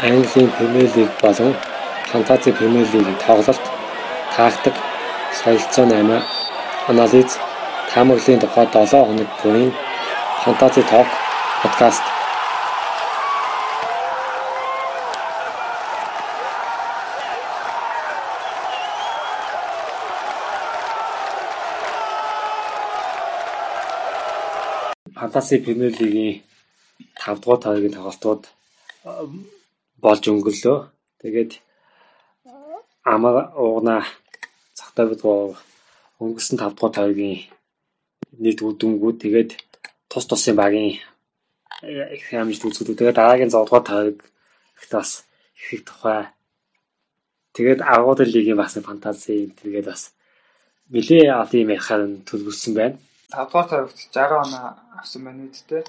Английн Премьер Лиг болон Фантази Премьер Лигийн тоглолт, тактик, солилцоо 8, анализ, таамаглалын тухай 7 хоног бүрийн Фантази Ток подкаст Фантаси Премьер Лигийн 5 дугаар тоогийн тоглолтууд болж өнгөрлөө. Тэгээд амаа уугна цагтаа бид өнгөрсөн 5 дугаар тоогийн нийт үр дүнгууд тэгээд тус тусын багийн их амжилт үзүүлдэг. Тэгээд дараагийн 6 дугаар тойрог ихт бас их тухай тэгээд 10 дугаар лигийн бас фантази тэгээд бас нэлээ олон юм ярихаар төлөвлөсөн байна. 5 дугаар тойрогт 60 оноо авсан байна үсттэй.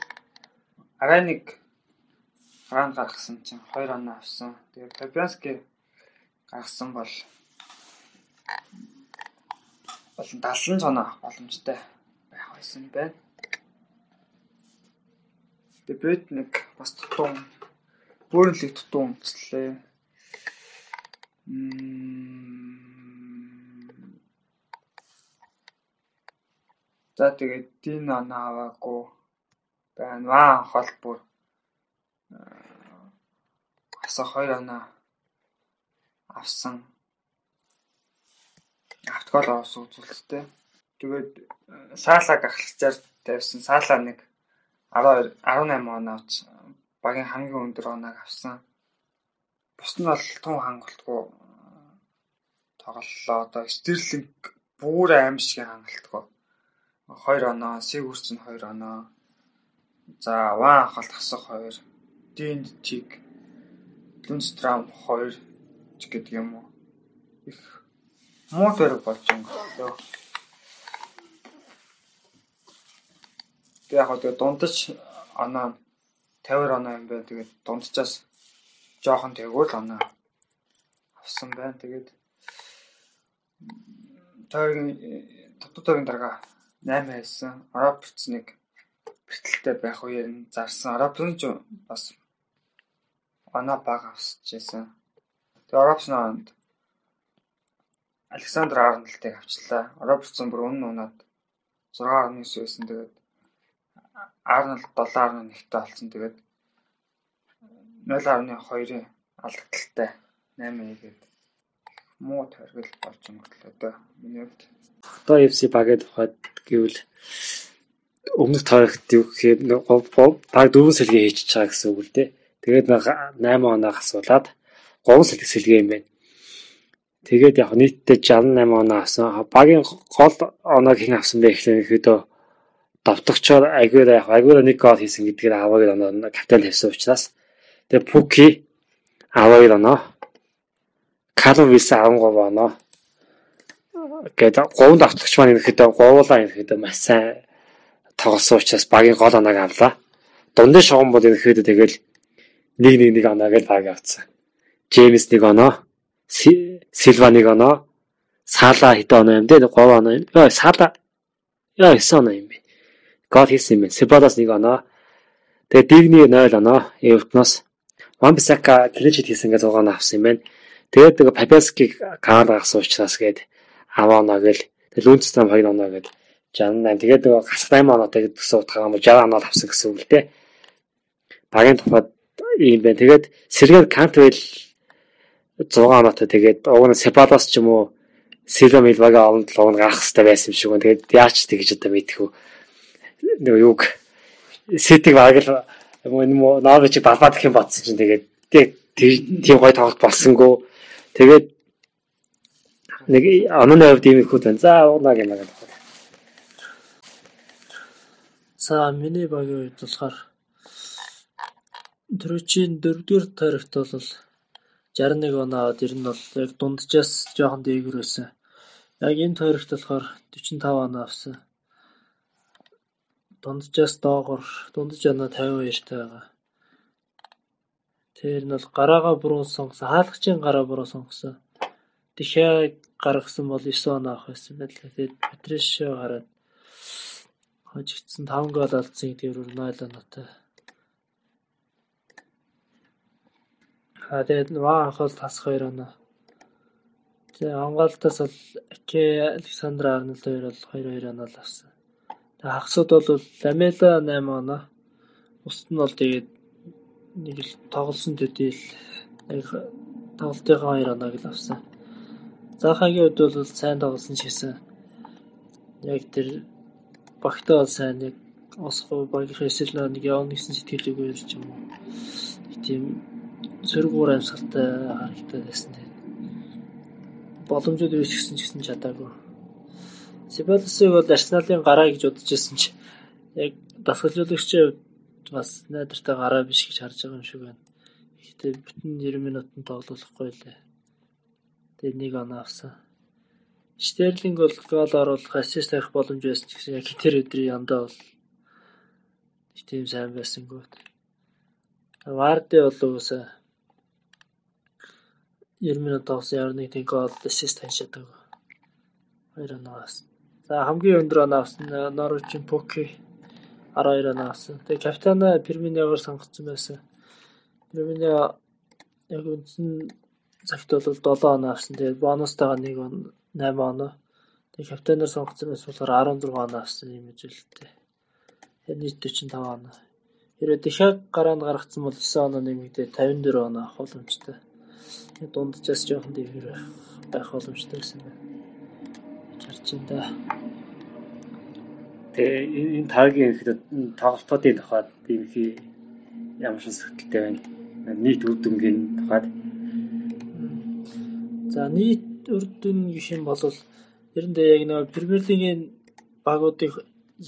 Арай нэг хаан гаргасан чинь 2 оноо авсан. Тэгээд Фабиански гаргасан бол бол 70 оноо боломжтой байх байсан байна. Тэгээд нэг бас тутун бүрэлэг тутун үндэслээ. За тэгээд дин оноо аваагүй байна. Ваа холбор асаа 2 оноо авсан. Автгол авсан үзүүлэлттэй. Тэгээд саалаг ахлагчаар тавьсан. Саалаа нэг 12 18 оноо авч багийн хамгийн өндөр оноог авсан. Бус нь бол тун хангалтгүй тоглолоо. Одоо Стерлинг бүр аимшиг хангалтгүй. 2 оноо, Сигүрцэн 2 оноо. За, Ван халт хасах 2. Динд тиг Лүнстрам 2 ч гэдэг юм уу. Их муу төрөг болж өнгөлөө. Тэгээ яг хөө дундаж оноо 50 оноо юм байна. Тэгээд дунджаас жоохон тэгвэл оноо авсан байна. Тэгээд тойргийн дотор тойргийн дараа 8 хайсан. Робертс нэг бэртэлтэй байх үеэр нь зарсан. Робертс ч бас оноо баг авсчихсан. Тэгээ Робертсонд Александр Арнольдыг авчлаа. Робертсон бүр өмнө унаад 6.9 байсан. Тэгээд Арнольд 7.1-тэй болсон. Тэгээд 0.2-ын алдагдaltaй 8 игээд муу тойргол болж өнгөлөө дөө. Миний хувьд Одоо FC багийн тухайд гэвэл өмнөх тойрогт юу гэхээр баг дөрвөн сэлгээ хийчихэж байгаа гэсэн үг л дээ. Тэгээд 8 оноо асуулаад 3 сэлгээ сэлгээ юм байна. Тэгээд яг нийтдээ 68 оноо авсан. Багийн гол оноо хэн авсан бэ гэхээр ихэдөө давтагчоор агуура яг агуура нэг гол хийсэн гэдгээр аваагийн оноо капитан тавьсан учраас тэгээд Пуки аваагийн оноо Калвин Вилс 13 оноо гэдэг говьд автогч маань ихэд говуулаа ихэд маш сайн тоглосон учраас багийн гол оноог авлаа. Дундын шугам бол ихэд тэгэл нэг нэг нэг оноо гэж баг авцсан. Джеймс нэг оноо, Силва нэг оноо, Сала хэд оноо юм дээ? 3 оноо юм. Яа, Сала яа 9 оноо юм бэ. Гол хийсэн юм. Сибадас нэг оноо. Тэгээ Дигни 0 оноо. Эвертноос Вамбисака клинчит хийсэн гэж 6 оноо авсан юм байна. Тэгээд тэгээ Папескиг каар гаргасан учраас гээд аваа оноо гэл тэгэл үндэстэн 2 оноо гээд 68. Тэгээд нөгөө гасах 8 оноотой гэсэн утгаа юм 60 оноо авсан гэсэн үг л дээ. Багийн тухайд ийм байна. Тэгээд Сергей Кантвел 6 оноотой тэгээд уг нь Сепалос ч юм уу Силва Милвага олон 7 оноо гарах хэрэгтэй байсан юм шиг байна. Тэгээд яач тэгж одоо мэдхүү. Нөгөө юг Ситиг баг л юм уу Норвич балбаад гэх юм бодсон чинь тэгээд тийм гой тоглолт болсонгүй. Тэгээд нэг онооны хувьд ийм их хөтөн. За уунаа гэмээр. За миний багийн үед болохоор Төрөчийн 4-р тойрогт бол 61 оноо аваад ер нь бол яг дунджаас жоохон дээгүүр байсан. Яг энэ тойрогт болохоор 45 оноо авсан. Дунджаас доогор дундаж оноо 52 та байгаа. Тэр нь бол гараагаа буруу сонгосон. Хаалгачийн гараа буруу сонгосон. Дахиад гаргасан бол 9 оноо авах байсан байлаа. Тэгээд Патришио хараад хожигдсан 5 гол алдсан гэдгээр 0 оноотой. А тэгээд Ван Хол тас 2 оноо. Тэгээ Анголтоос бол Аке Александр Арнольд хоёр бол 2-2 оноо л авсан. Тэгээ хагасууд бол Ламела 8 оноо. Бусд нь бол тэгээд нэг л тоглосон төдийл тоглолтынхаа 2 оноог л авсан. Захагийн хувьд бол сайн тоглосон ч гэсэн яг тэр багтаа бол сайн яг осхоо багийнхаа эсэл нэг явна гэсэн сэтгэл үгээр ч юм уу. Тийм сөргүүр амьсгалтай харагдаад байсан тийм. Боломжууд үүс гэсэн ч гэсэн чадаагүй. Сибалсыг бол Арсеналын гараа гэж бодож байсан чи яг дасгалжуулагчийн хувьд бас найдвартай гараа биш гэж харж байгаа юм шиг байна. Гэхдээ бүтэн 90 минутанд тоглохгүй лээ. Тэгээд нэг оноо авсан. Стерлинг бол гол оруулах ассист авах боломж байсан ч гэсэн яг тэр өдрийн яндаа бол тийм сайн байсангүй. Варди бол уусаа 90 минут нэг тийм гол ассист чадаагүй. Хоёр оноо авсан. За хамгийн өндөр оноо авсан Норвичийн Поки 12 оноо авсан. Тэгээ капитана Перминегаар сонгогдсон байсан. Пермине яг үндсэн цагт бол 7 оноо авсан. Тэгээд бонустайгаа нэг 8 оноо. Тэгээд капитанаар сонгогдсон байсан болохоор 16 оноо авсан юм үзүүлэлттэй. Тэгээд нийт 45 оноо. Хэрвээ Дихаг гараанд гаргацсан бол 9 оноо нэмэгдээ 54 оноо авах боломжтой дунджаас жоохон дэвгэр байх боломжтой гэсэн байна. Харж байна да. Тэгээ энэ тагийн ихэд тоглолтуудын тухайд би ихий ямар ч сэтгэлтэй байна. Нийт үр дүнгийн тухайд. За нийт үр дүн гэх юм бол эрэндээ яг нэг Премьер лигийн багуудыг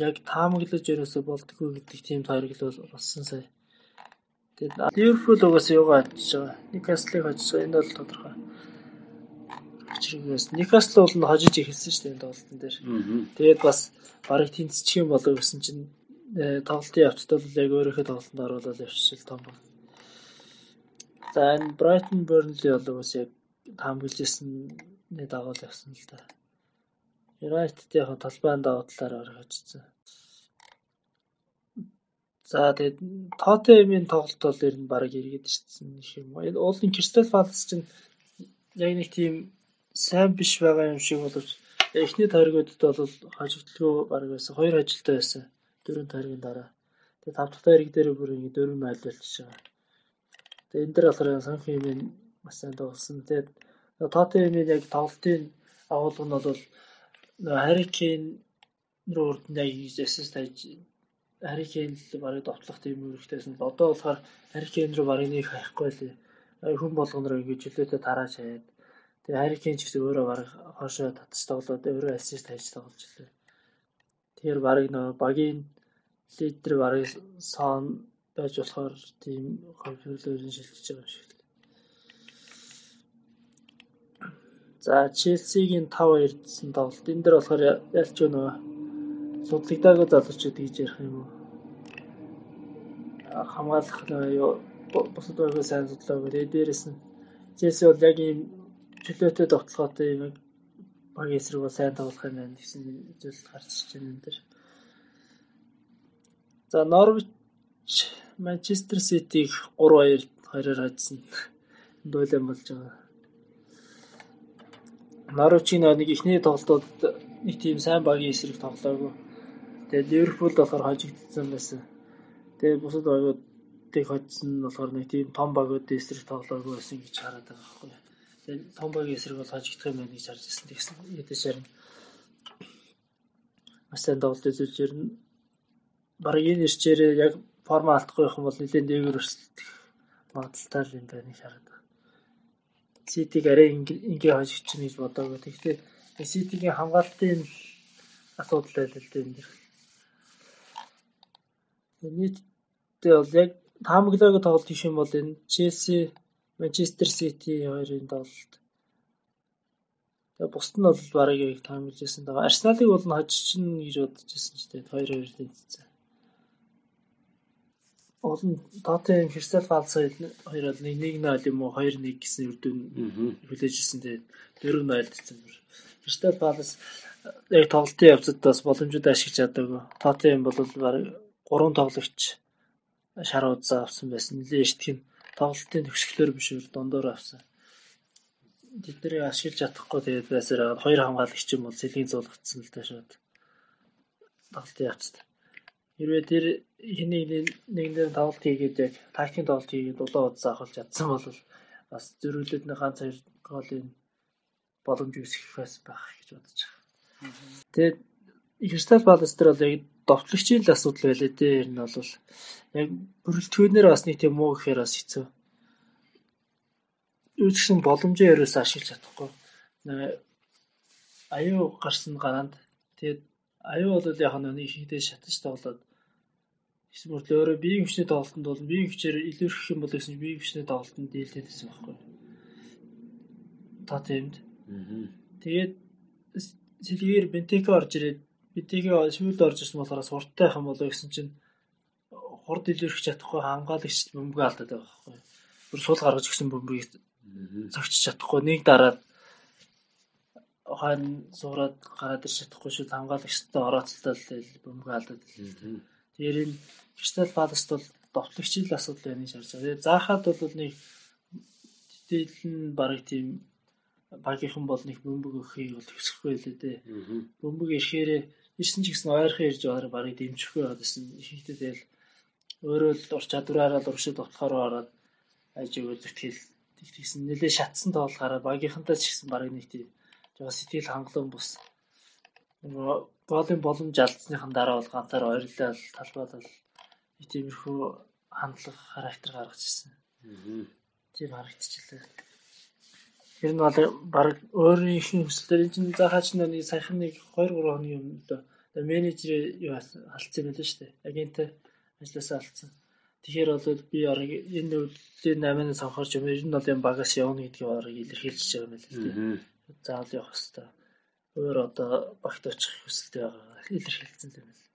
яг таамаглаж ерөөсө болдгоо гэдэг тийм тойрол болсон сая Тэгээд Ливерпул угаасаа юугаа хажиж байгаа. Никаслыг хажиж байгаа. Энэ бол тодорхой. Учиргээс Никасл бол нь хожиж ихэлсэн шүү дээ энэ тоглолтын дээр. Тэгээд бас барыг тэнцчих юм болов гэсэн чинь э, тоглолтын явцад бол яг өөрийнхөө тоглолтод оруулаад явчихвал том бол. За энэ Brighton Burnley бол бас яг таамаглажсэн нэг дагуул явсан л да. United яг талаар орох очсон. За тэгээд Тоттенхэмийн тоглолт бол ер нь баг эргээд ирсэн юм. Уулын Кристал Палас чинь яг нэг тийм сайн биш байгаа юм шиг боловч эхний тойргуудад бол хожигдлгүй баг байсан. Хоёр ажилтай байсан. Дөрөв тойргийн дараа. Тэгээд тав дахь тойрог дээр бүр ингэ дөрөв майл болчихж байгаа. Тэгээд энэ дэр болохоор Санхимийн маш сайн тоглосон. Тэгээд Тоттенхэмийн яг тоглолтын агуулга нь бол Харикейн руу урд нь яг assist хийж Харикейн л барыг довтлох тийм үүрэгтэйсэн одоо болохоор Харикейн руу барыг нэг хаяхгүй л. Хүн болгоноор ингэж жилүүтэй тарааж хаяад тэгээ Харикейн ч гэсэн өөрөө барыг хоошоо татж тоглоод өөрөө ассист хийж тоглож илээ. Тэгэхээр барыг нөгөө багийн лидер барыг сон байж болохоор тийм хөвлөлөөрийн шилжиж байгаа юм шиг л. За Челсигийн 5-2 гэсэн тоглолт. Энэ дэр болохоор ялч нөгөө судлагдаагүй залуучууд гэж ярих юм уу? хамгаалах бусад байгааг сайн судлаагүй. Тэгээ дээрэс нь Челси бол яг ийм чөлөөтэй тогтолгоотой юм баг эсрэг бол сайн тоглох юм байна гэсэн зүйл гарч ирж байна энэ дэр. За Норвич Манчестер Ситиг 3-2 2-оор хajсан. Дуйлан болж байгаа. Норвичийн нэг ихний тоглолтод нэг тийм сайн багийн эсрэг тоглоогүй. Тэгээд Ливерпул болохоор хожигдсон байсан. Тэгээд бусад багуудыг хоцсон нь болохоор нэг тийм том багуудын эсрэг тоглоогүй байсан гэж хараад байгаа байхгүй. Тэгээд том багийн эсрэг бол хожигдох юм байна гэж харж ирсэн. Тэгсэн ядаж харин маш сайн тоглолт үзүүлж ирнэ. Бараг энэ ирчээрээ яг форма алдахгүй юм бол нэлээд дээгүүр өрсөлдөх магадaltaй юм байна гэж хараад байна. Ситиг арай ингээ хожигдчихна гэж бодоагүй. Тэгэхдээ Ситигийн хамгаалтын асуудал байл л дээ энэ дэр нийтдээ бол яг таамаглаагүй тоглолт гэх юм бол энэ Челси, Манчестер Сити хоёрын тоглолт. Тэгээ бусд нь бол барыг яг таамаглаж байсан даа. Арсеналыг бол нь хожчихно гэж бодож байсан ч тэгээд 2-2 тэнцсэн. Олон Тоттенхэм Кристал Палас хоёр бол 1-1 юм уу 2-1 гэсэн үр дүн хүлээж ирсэн тэгээд 4-0 дсэн. Кристал Палас яг тоглолтын явцад бас боломжууд ашиглаж чадаагүй. Тоттенхэм бол барыг гурван тоглогч шар удаа авсан байсан. Нилээ эртх нь тоглолтын төгсгөлөөр биш үл дондоор авсан. Тэднийг ашиглаж чадахгүй тэгээд байсаар хоёр хамгаалагч юм бол сэлгийн зулгацсан л таашаад тоглолтын явцдаг. Хэрвээ тэр хэнийг нэгнээр тоглолт хийгээд яг тактикийн тоглолт хийгээд улаан удаа авахулж чадсан бол бас зөрүүлээд нэг ганц хоёр голын боломж үүсгэх бас байх гэж бодож байгаа. Тэгээд Кристал Палас дээр бол яг довтлогчийн л асуудал байлээ дээ. Ер нь бол яг бүрэлдэхүүнээр бас нэг тийм муу гэхээр бас хэцүү. Үүсгсэн боломжоо ерөөс ашиглаж чадахгүй. Аюу гарсан гараанд тэгээд аюу бол яг нэг ихтэй шатаж тоглоод эсвэл өөрөө биеийн хүчний тоглолтод бол биеийн хүчээр их юм бол гэсэн биеийн хүчний тоглолтод дийлдэд байсан байхгүй. Та тиймд. Тэгээд сэлгээр бентеко орж ирээд бентеко сүүлд орж ирсэн болохоор сурттай юм болоо гэсэн чинь хурд илэрх чадахгүй хамгаалагчд бөмбөг алдаад байгаа байхгүй. Бүр сул гаргаж гисэн бөмбөгийг цогч чадахгүй нэг дараад хаан суураад гараад ир чадахгүй шүү хамгаалагчтай орооцолтой бөмбөг алдаад. Тэгэхээр энэ Кристал Паласт бол довтлогчийн асуудал байна гэж харж байгаа. Тэгээ заахад бол нэг дийлэн бараг тийм багийнхан бол нэг бөмбөг өгөхийг бол төсөхгүй байлээ дээ. Бөмбөг ирэхээр ирсэн ч гэсэн ойрхон ирж байгаа барыг дэмжихгүй байгаадсэн. Ихэнхдээ тэгэл өөрөө л ур чадвараараа л уршид утгаараа ороод айж өгөө зүтгэл тэгсэн нэлээ шатсан тоолохаараа багийнхантай ч гэсэн барыг нэг тийм жоо сэтгэл хангалуун бус. Голын боломж алдсныхан дараа бол ганцаар ойрлал талбайлал тиймэрхүү хандлага характер гаргаж ирсэн. Тийм харагдчихлаа. Тэр нь бол баг өөрийнхөө хүслээр энэ чинь заахаач нэг саяхан нэг 2 3 хоногийн өмнө дөө менежер юу алдсан байлаа шүү дээ. Агенттай ажилласаа алдсан. Тэгэхээр бол би орог энэ үеийн 8-ны сонхорч юм ер нь бол юм багаас явна гэдгийг орог илэрхийлж байгаа юм байна л дээ. Заавал явах хэрэгтэй. Өөр одоо багт очих хүсэлтэй байгаа илэрхийлсэн юм байна.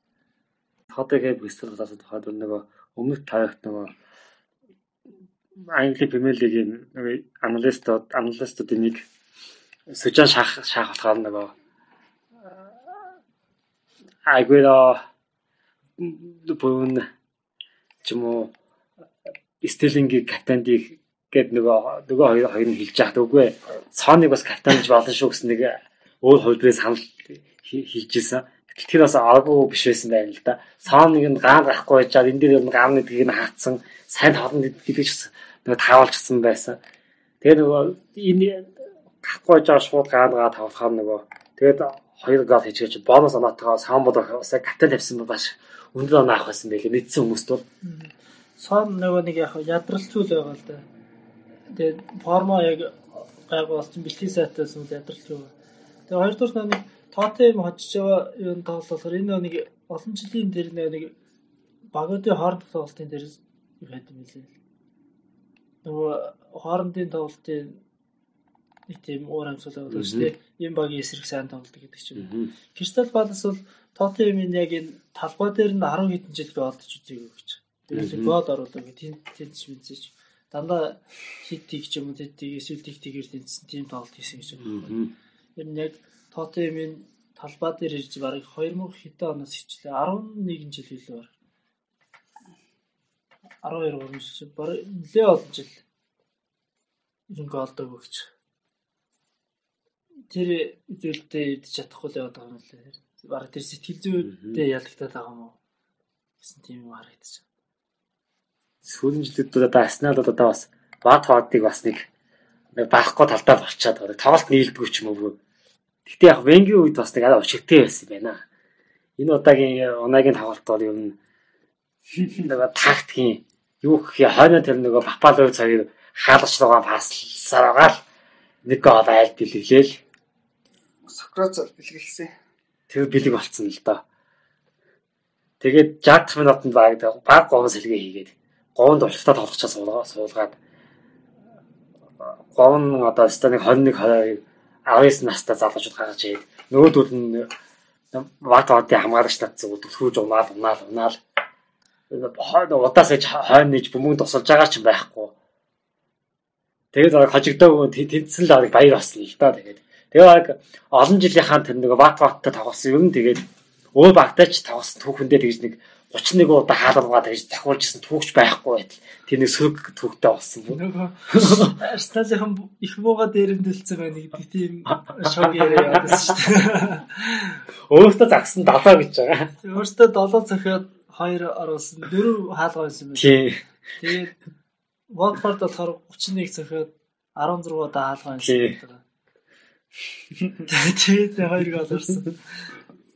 Тоттенхэм Кристал Паласад хаад нөгөө өмнөх тавигт нөгөө Англи Премьер Лигийн аналистууд аналистуудын нэг сүжан шах шах болохоор нөгөө Агуэро бүн ч юм уу Стелингийн капитандыг гээд нөгөө нөгөө хоёр хоёр нь хэлж яахад үгүй цооныг бас капитанж болно шүү гэсэн нэг өөр хувьдрээс санал хийж исэн. Тэр бас аргагүй биш байсан байна л да. Саам нэг нь гаан гарахгүй байжаад энэ дээр нэг аамны тгийг нь хаацсан сайн хоолны гэдэг ч нөгөө таавалжсан байсан. Тэгээ нөгөө энэ гарахгүй жаа шууд гаангаа тавлахаар нөгөө тэгээд хоёр гол хийчихэж бонус оноотойгоо саам бодох усаа капитан тавьсан бас өндөр оноо авах байсан байлээ. Мэдсэн хүмүүст бол саам нөгөө нэг яг ядралцгүй л байгаа л да. Тэгээд формо яг гайгүй болсон бэлтгэл сайтаас үл ядралцгүй. Тэгээ хоёрдугаар нэг Тоттенхэм хочж байгаа юм тоглолоор энэ нэг олон жилийн дээр нэг багуудын хоорондох тоглолтын дээр юу хайд юм лээ. Нөгөө хоорондын тоглолтын нэг тийм уур амьсгал байгаа шүү дээ. Ийм багийн эсрэг сайн тоглолт гэдэг чинь. Кристал Палас бол Тоттенхэмийн яг энэ талбай дээр нь 10 хэдэн жил голдож үзээгүй гэж. Тэрээс гол оруулаа гэх тийм ч мэдсэж. Дандаа хит тийг ч юм уу тэдийг эсвэл тийг тийгээр тэнцсэн тийм тоглолт хийсэн гэж байна. Ер нь яг Тотемын талбай дээр ирж бараг 2000 хэдэн оноос хичлээ 11 жил илүү баг. 12 3 жил бараг нэлээ олон жил юм голдог өгч. Тэр зүйлдээ идэж чадахгүй л яваад байгаа юм лээ. Бараг тэр сэтгэл зүйдээ ялагдаад байгаа юм уу? гэсэн тийм юм харагдчих. Сүүлийн жилүүд одоо Арсенал одоо бас бат хоодыг бас нэг баахгүй талдаа болчиход байгаа. Тоглолт нийлдэггүй ч юм уу Гэхдээ яг Венгийн үед бас нэг арай өчигтэй байсан байна. Энэ удаагийн унагийн тоглолт бол ер нь нөгөө тактикийн юу гэх юм хойно тэр нөгөө Папалов цагийг хаалгач руугаа паслсаар байгаа л нэг гол айл бэлгэлээл. Сократ бэлгэлсэн. Тэр бэлэг болцсон л доо. Тэгээд 60 минутанд баг баг говн сэлгээ хийгээд говнд уртаа тоглохчаа суулгаад говн одоо станыг 21 20 19 настай залуучууд гаргаж ирээд нөгөөдөл нь ват ватын хамгаалагч татсан төлхөөж унаал унаал унаал удаас ээж хойно нэж бөмбөг тусалж байгаа ч байхгүй. Тэгээд хожигдоо тэнцсэн л баяр болсон л да тэгээд. Тэгээд олон жилийнхаа тэр нэг ват ваттай тоглосон юм тэгээд өөр багтаач тоглосон түүхэндээ тэгж нэг 31 удаа хаалгаад байж давхуулжсэн түүхч байхгүй байтал тэр нэг сөрөг түүхтэй болсон бо. Нөгөө Арсеналын их мууга дээрэмдэлцсэн байна гэдэг тийм шог яриа явуулсан шүү дээ. Өөртөө загсан 7 гэж байгаа. Өөртөө 7 цохиод 2 оруулсан. 4 хаалгаа байсан байна. Тий. Тэгээд Watford болохоор 31 цохиод 16 удаа хаалгаа байсан. Тэгээд хоёр гол орсон.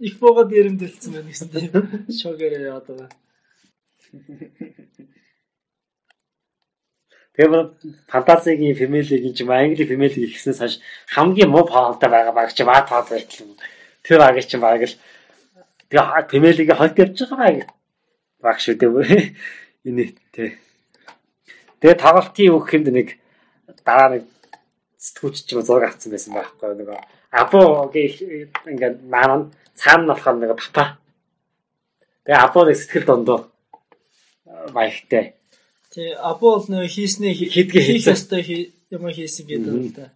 Их мууга дээрэмдэлцсэн байна гэсэн тийм яриа яваад байгаа. Тэгэхээр фантазигийн Premier League-ийн ч юм Англи Premier League ихснээс хойш хамгийн муу фаунтай байгаа баг чи Watford байтал юм. Тэр багийг чи баг л тэгээ League хойд явж байгаа баг баг шүү дээ. Энэ тий. Тэгээ тоглолтын өгөх юмд нэг дараа нэг сэтгүүлч ч юм зураг авсан байсан байхгүй нөгөө Абогийн ингээд маань цаана нь болохоор нэг папа. Тэгээ Або нэг сэтгэл дондоо маягтай. Тий, або бол нөө хийснээ Хийдгээ хийх ёстой юм хийсэн гэдэг л да.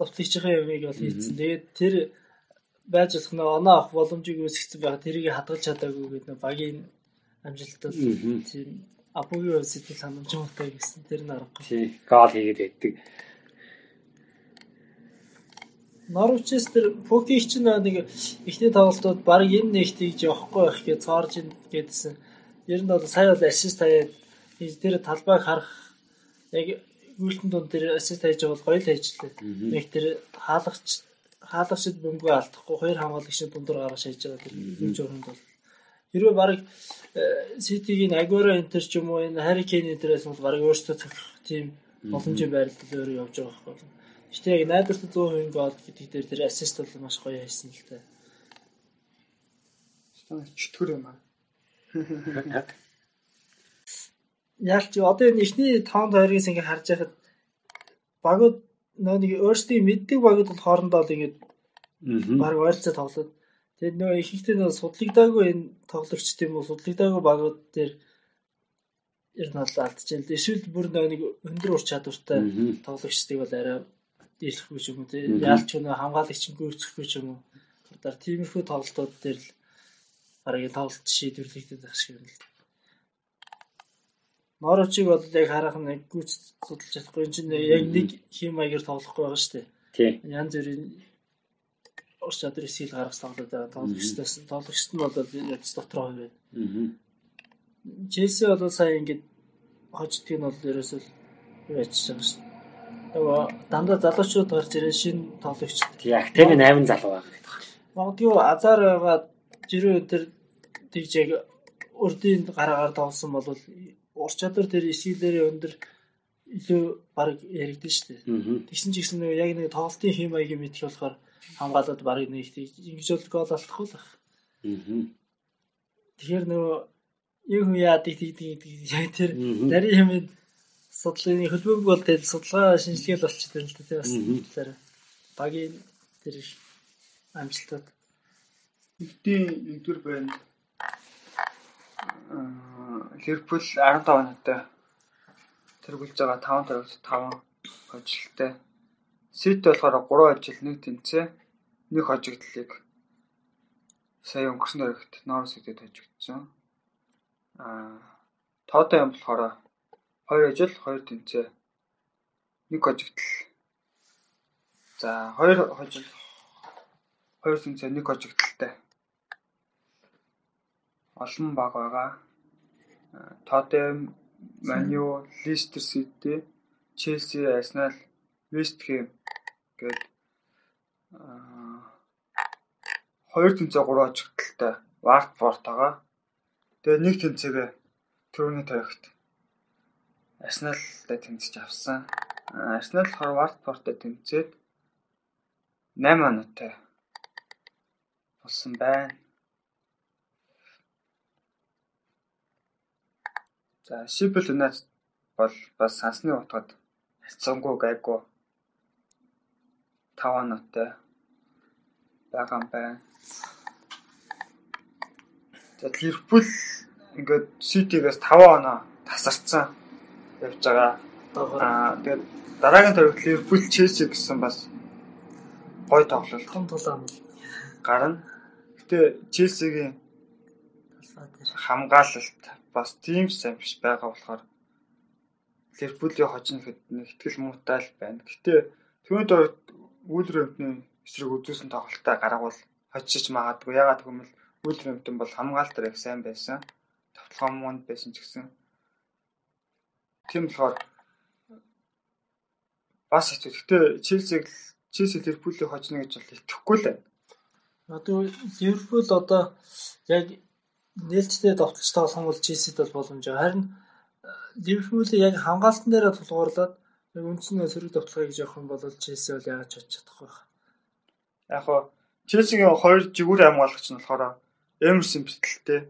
Довтлогчийн юмыг бол хийсэн. Тэгээд тэр байж болох нөө оноо авах боломжийг үүсгэсэн байгаа. Тэрийг хадгалж чадаагүй гэдэг нөө багийн амжилт бол тийм абогийн сэтгэл ханамжтай гэсэн тэр нь аргагүй. Тий. Гол хийгээд байдаг. Норвичээс тэр Фокич чинь нэг ихний тоглолтууд баг энэ нэгтийг явахгүй байх гэж цаарж ин гэдсэн. Ер нь бол сая бол ассист хаяад тэр талбайг харах яг гүйлтэн дунд тэр ассист хийж бол гоё л хийжлээ. Нэг тэр хаалгач хаалгачд бөмбөгөө алдахгүй хоёр хамгаалагчид дундуур гаргаж хийж байгаа тэр хэмж өрөнд бол хэрвээ баг Ситигийн Агуэро Интер ч юм уу энэ Kane Интерээс бол баг өөрсдөө цогцох тийм боломжийн байрлал өөрөө явж байгаа хэрэг болно. Гэтэ яг найдвартай 100% гол гэдэг дээр тэр ассист бол маш гоё хийсэн л дээ. чөтгөр юм аа. Яг чи одоо энэ ихний 5 2-ыг ингээ харж байхад багууд нөө нэг өөрсдийн мэддэг багууд бол хоорондоо л ингээ баг ойрцоо тоглоод тэгээд нөө их ихтэй нөө судлагдаагүй энэ тоглогчд юм уу судлагдаагүй багууд дээр ер нь бол алдчихжээ л. Эсвэл бүр нөө нэг өндөр ур чадвартай тоглогчдыг бол арай дийлэхгүй ч юм Мгм. яалч өнөө хамгаалагч гүйцэхгүй ч юм уу? Гардаар тиймэрхүү тоглолтууд дээр л бараг тоглолт шийдвэрлэгдэх байх шиг юм л. Норвичиг бол яг харах нь гүйц судалж чадахгүй. Энэ чинь яг нэг хим маягаар тоглохгүй байгаа шүү дээ. Янз бүрийн ур чадрын сил гаргаж тоглоод байгаа. Тоглогчдоос тоглогчд нь бол ядч дотроо хоёр байна. Челси бол сая ингээд хождгийг нь бол ерөөсөө юу ячиж байгаа шүү. Нөгөө дандаа залуучууд гарч ирээ шинэ тоглогч. Тий. Актemi 8 залуу байгаа гэдэг. Магадгүй азар байгаа жирүү өдр тэгж яг урдын гараагаар тоглосон бол ур чадвар тэр эсгэлээрээ өндөр илүү баг яригдэн шүү дээ. Тэгсэн ч гэсэн яг нэг тоглолтын хэм маягийн мэдх болохоор хамгаалаад барыг нэг тийм ингэж бол гол алдахгүй л. Мгм. Тэгэхээр нөгөө хүн яадаг тийдэг яг тэр нарийн хэмээн судлалын хөлбөмбөг бол тэл судалгаа шинжилгээ л болчихсон л дээ бас талаараа. Багийн тэр амжилтууд Нэгдийн нэгдүгээр байна. Аа, Ливерпул 15 оноотой. Тэргүүлж байгаа 5 тавигт 5 хожигдолтой. Сити болохоор 3 ажил 1 тэнцээ. Нэг хожигдлыг сая өнгөрсөн дөрөвт Норвич Ситид хожигдсон. Аа, юм болохоор 2 ажил 2 тэнцээ. Нэг хожигдол. За 2 хожил 2 тэнцээ нэг хожигдолтой олон баг байгаа. Тоттенхэм, Маню, Лестер Сити, Челси, Арсенал, Вест Хэм гээд аа хоёр тэнцээ гурван очигдaltaй Вартфорд байгаа. Тэгээ нэг тэнцээгээ төрөний тавигт Арсеналтай тэнцэж авсан. Арсенал болохоор Вартфордтой тэнцээд 8 оноотой болсон байна. За Sheffield United бол бас сансны утгад хацсангүй гайгүй 5 оноотой байгаа юм байна. За Ливерпул ингээд City-гээс 5 оноо тасарсан явж байгаа. Аа тэгээд дараагийн тавигт Ливерпул Челси гэсэн бас гой тоглолт том тулаан гарна. Гэтэ Челсигийн хамгаалалт бас тийм сайн биш байгаа болохоор Ливерпулийн хожно гэхэд нэг ихтгэл муутай л байна. Гэтэ түүний дор Вулверхэмптний эсрэг үзүүлсэн тоглолтоо гаргавал хожиж магадгүй. Ягаад гэвэл Вулверхэмптон бол хамгаалтаар их сайн байсан. Тоглоом муунд байсан ч гэсэн. Тийм болохоор бас хэцүү. Гэтэ Челсиг Челси Ливерпулийн хожно гэж бол итгэхгүй л байна. Одоо Ливерпул одоо яг нээлттэй довтлож тоглох бол Челсид бол боломж. Харин Ливерпулийг яг хамгаалтан дээр тулгуурлаад яг үндсэн сөрөг довтлохыг гэж явах юм бол Челси бол яагаад ч чадахгүй байна. Яг хоо Челсигийн хоёр жигүүр хамгаалагч нь болохоор Эмерсон битэлтэй.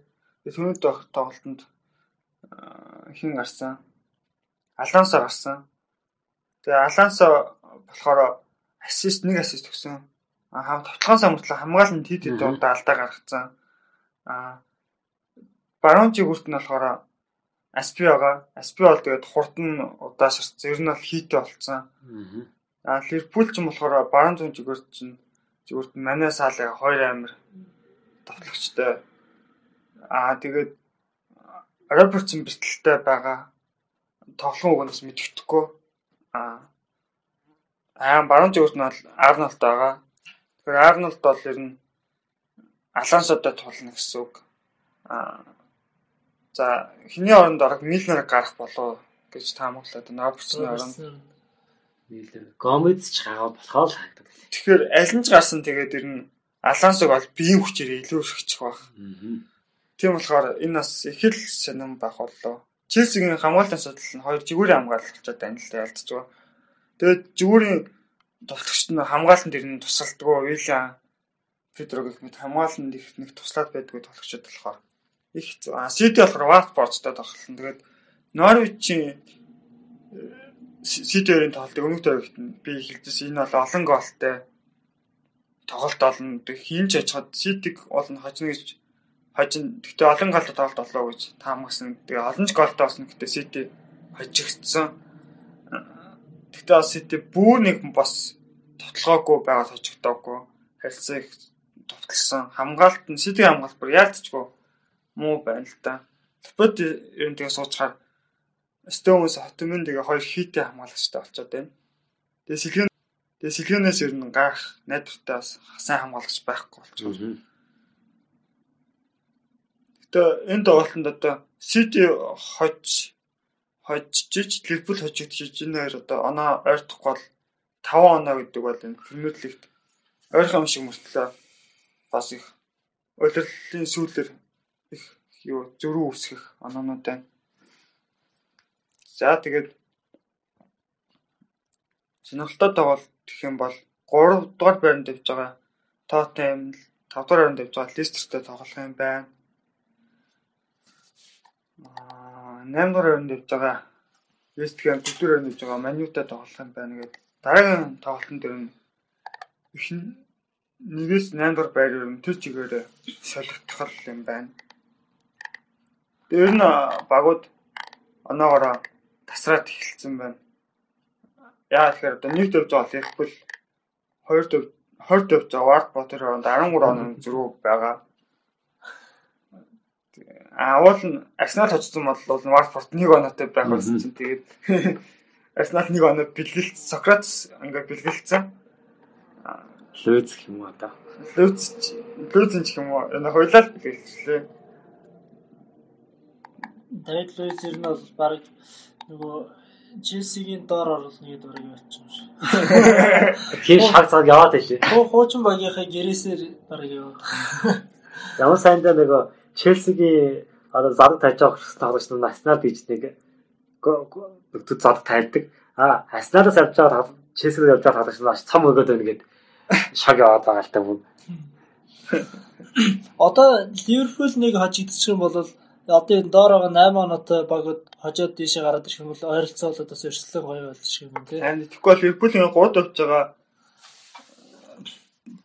Түүний тоглолтод хин гарсан? Алансо гарсан. Тэгээ Алансо болохоор ассист нэг ассист өгсөн. А хам тоглоом мөртлөө хамгаалалт хэд хэд удаа алдаа гаргацсан. А баруун жигүүрт нь болохоор Аспи байгаа. Аспи бол тэгээд хурд нь удаашрсан. Ер нь бол хийтэй болцсон. Аа Ливерпул ч юм болохоор баруун зүүн зүгээр чинь зүгээр манай саалыг хоёр амир тоглогчтой. Аа тэгээд Робертсон бэртэлтэй байгаа. Тоглоом угнаас мэддэхгүй. Аа аа баруун зүгт нь бол Арнолд байгаа. Тэгэхээр Арнолд бол ер нь Алансодой тулна гэсэн үг. Аа За хиний оронд орох Милнер гарах болов гэж таамаглаад байна. Робертсны оронд Милнер Гомez ч хаа болохоор л харагдав. Тэгэхээр аль нь ч гарсан тэгээд ер нь Алансог бол биеийн хүчээр илүү ихчих байх. Тийм болохоор энэ бас их л сонирн байх боллоо. Челсигийн хамгаалтын судал нь хоёр жигүүрийн хамгаалагчид байна л ялцж байгаа. Тэгээд жигүүрийн товтлогчд нь хамгаалтанд ер нь тусалдгүй Вилла Педро гэх мэт хамгаалалтанд их нэг туслаад байдгүй тоглогчид болохоор их Сити болохоор Watford-тай тоглолтон. Тэгээд Norwich-ийн Сити-ийн тоглолтыг өмнөх дөрөвт нь би хэлжсэн. Энэ бол олон гоолтой тоглолт болно. Хин ч яжхад Ситиг олон хожно гэж хожин. Гэтэ олон гоолтой тоглолт болоо гэж таамагсан. Тэгээ олон ч гоолтой болсон. Гэтэ Сити хожигдсан. Бас Сити бүр нэг бас тотлогоогүй байгаад хожигдоогүй. Харилцаа их товтлсон. Хамгаалт нь Сити хамгаалт бүр яалтчгүй муу байна л да. Лопот ер нь тэгээ суучаар Стоунс Хотмын тэгээ хоёр хийтэй хамгаалагчтай болчиход байна. Тэгээ Сэлхэн тэгээ Сэлхэнээс ер нь гарах найдвартай бас сайн хамгаалагч байхгүй болчихсон. Гэтэ энэ тоглолтод одоо Сити хож хожиж Ливерпул хожигдчих энэ хоёр одоо оноо ойртохгүй бол 5 оноо гэдэг бол энэ Премьер лигт ойрхон шиг мөртлөө бас их удирлын сүүлэр их юу зөрүү үсгэх оноонууд байна. За тэгээд сонирхолтой тоглолт гэх юм бол 3 дугаар байранд явж байгаа Тоттенхэм 5 дугаар байранд явж байгаа Лестертэй тоглох юм байна. Аа 8 дугаар байранд явж байгаа Вестхэм 4 дугаар байранд явж байгаа Манютай тоглох юм байна гэдэг. Дараагийн тоглолтын дээр нь их нэгээс 8 дугаар байр ер нь тэр чигээр солигдох юм байна. Дээр нь багууд оноогоороо тасраад эхэлсэн байна. Яа тэгэхээр одоо нэг төвж байгаа Ливерпул хоёр төв 20 төвж байгаа Вард Ботер хооронд 13 оноо зөрүү байгаа. А уул нь Арсенал очсон бол Вартфорд нэг оноотой байх байсан чинь тэгээд Арсенал нэг оноо бэлгэлц Сократс ингээ бэлгэлцсэн. Лүз гэх юм уу одоо. Лүз лүз ч юм уу. Энэ хоёлаа бэлгэлцлээ. Давид Луис ер нь бол баг нөгөө Челсигийн доор оруулна гэдэг бараг явчих юм шиг. Тэр шаг цаг яваад байлээ. Хуу хуучин багийнхаа гэрээсээр бараг яваад. Ямар сайндаа нөгөө Челсигийн одоо тавьж байгаа хөсөс тоглогч нь Арсенал гэж нэг бүгд зараг тайлдаг. А Арсеналаас явж байгаа Челсигээр явж байгаа тоглогч нь маш цам өгөөд байна гэд шаг яваад байгаа л та мөн. Одоо Ливерпул нэг хожигдчих юм бол одоо энэ доор байгаа 8 оноотой багууд хожоод дээшээ гараад ирэх юм бол ойролцоо болоод бас өрсөлдөөн гоё болчих юм тий. Харин тэгэхгүй бол Ливерпулийн 3 тавьж байгаа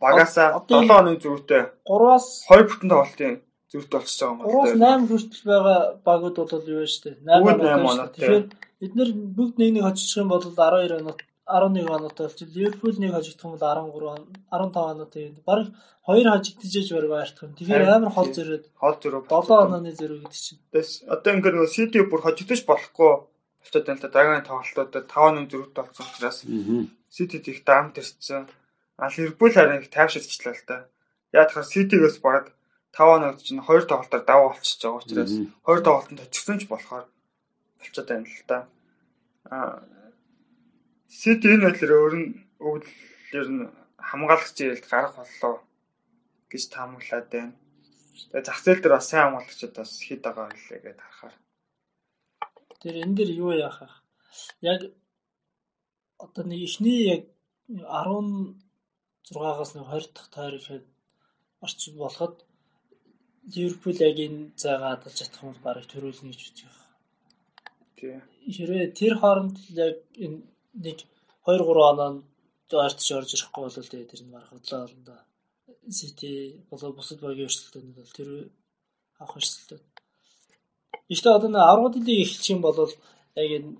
багасаа 7 оны зүйтэй 3-аас 2 бүтэн тоглолтын зүйтэй болчихж байгаа юм байна. 3-аас 8 хүртэл байгаа багууд бол юу вэ штэ 8 оноотой. Тэгэхээр бид нэр бүгд нэг нэг хожчих юм бол 12 оноо 11 оноотой болж Ливерпул нэг хожигдох юм бол 13 15 оноотой юм. Бараг хоёр хожигдчихэж бараг ойртох юм. Тэгэхээр амар хол зөрөөд Хол зөрөө 7 онооны зөрөө гэдэг чинь. Тэс одоо ингээд нөгөө Сити бүр хожигдож болохгүй болчиход байна л да. Дараагийн тоглолтуудад 5-1 зөрүүтэй болсон учраас Ситид их дарамт ирсэн. А Ливерпул харин их тайвширчлаа л да. Яг тэгэхээр Ситигээс бараг 5-1 чинь хоёр тоглолтоор даваа болчихж байгаа учраас хоёр тоглолтод хожигдсон ч болохоор болчиход байна л да. А Сити энэ байдлаар өөр нь өвлөөр нь хамгаалагч ирэлт гарах боллоо гэж таамаглаад байна. Тэгээ зах зээл дээр бас сайн хамгаалагчид бас хэд байгаа хэлээ гэдээ харахаар. Тэр энэ дэр юу яах вэ? Яг одоо нэг ихний яг 16-аас нэг 20 дахь тойрог орчин болоход Ливерпул яг энэ зайгаа адалж чадах юм барыг төрүүлнэ гэж үзэж байна. Тий. Хэрвээ тэр хооронд яг энэ нэг 2 3 оноонд ойртож орж ирэхгүй бол тэгээ тэр нь барах бодлоо олно. Сити болоо бусад багийн өрсөлдөөнүүд бол тэр авах өрсөлдөөн. Ихтэй одоо нэг аргуудыг эхэлчих юм бол яг энэ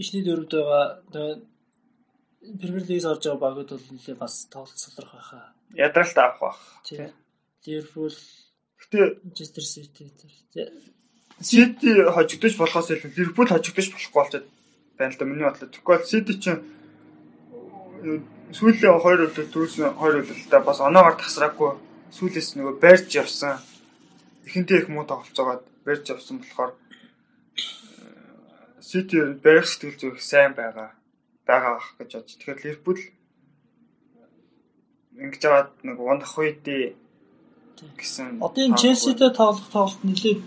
ичний дөрөвд байгаа Премьер лигээс орж байгаа багууд бол нэлээ бас тоглолт солрох байхаа. Ядралт авах бах. Тийм. Ливерпул, Гэтэ Манчестер Сити тэр. Сити хожигдож болохоос илүү Ливерпул хожигдож болохгүй болчиход байна л да миний бодлоо. Тэгвэл Сити чинь сүүлийн хоёр удаа дүүсэн хоёр удаа бас оноогоор тасраагүй сүүлээс нөгөө байрч явсан. Ихэнтэй их муу тоглолцоогоод байрч явсан болохоор Сити барих сэтгэл зүйх сайн байгаа байгаа гэж бодож. Тэгэхээр Ливерпул ингэж аваад нэг унах үедээ гэсэн Одоо энэ Челситэй тоглох тоглолт нэлээд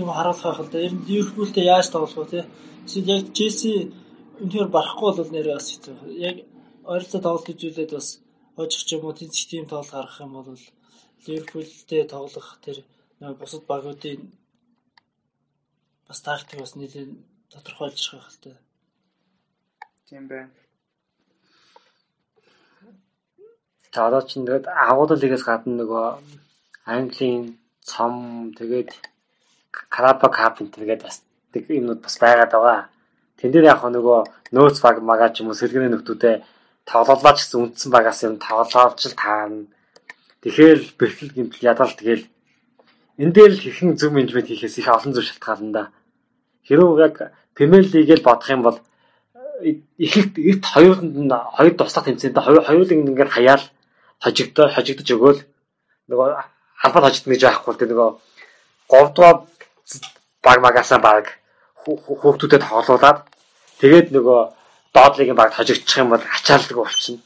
юм харуулах байх л да. Ер нь Ливерпултэй яаж тоглох вэ те? Эсвэл яг Челси үнээр барахгүй бол нэрээ бас хэцүү. Яг ойролцоо тоглолт үзүүлээд бас хожих ч юм уу тийм тоглолт гаргах юм бол Ливерпултэй тоглох тэр нэг бусад багуудын бас тактик бас нэлээд тодорхойлж байгаа л та. тийм байна. За одоо чинь тэгээд агуулгал лигээс гадна нөгөө Английн цом тэгээд Карапа кап тэгээд бас тэг юмнууд бас байгаад байгаа. Тэн дээр яг нөгөө нөөц баг магаа ч юм уу сэлгэний нөхдүүдээ тоглолоо ч гэсэн үндсэн багаас юм тоглоолж л таарна. Тэгэхээр бэрхэл гэмтэл ядал тэгэл энэ дээр л хэрхэн зөв менежмент хийхээс их олон зүйл шалтгаална да. Хэрвээ яг Премьер лигээл бодох юм бол их эрт хоёуланд нь хоёр туслах тэмцээндээ хоёр хоёулыг ингээд хаяал хожигдоо хожигдож өгөөл нөгөө албад хожигдно гэж байхгүй те нөгөө 3 дугаар баг магаасаа баг хүүхдүүдэд тоглуулад тэгээд нөгөө доотлогийн баг хожигдчих юм бол ачаалдаг болчихно.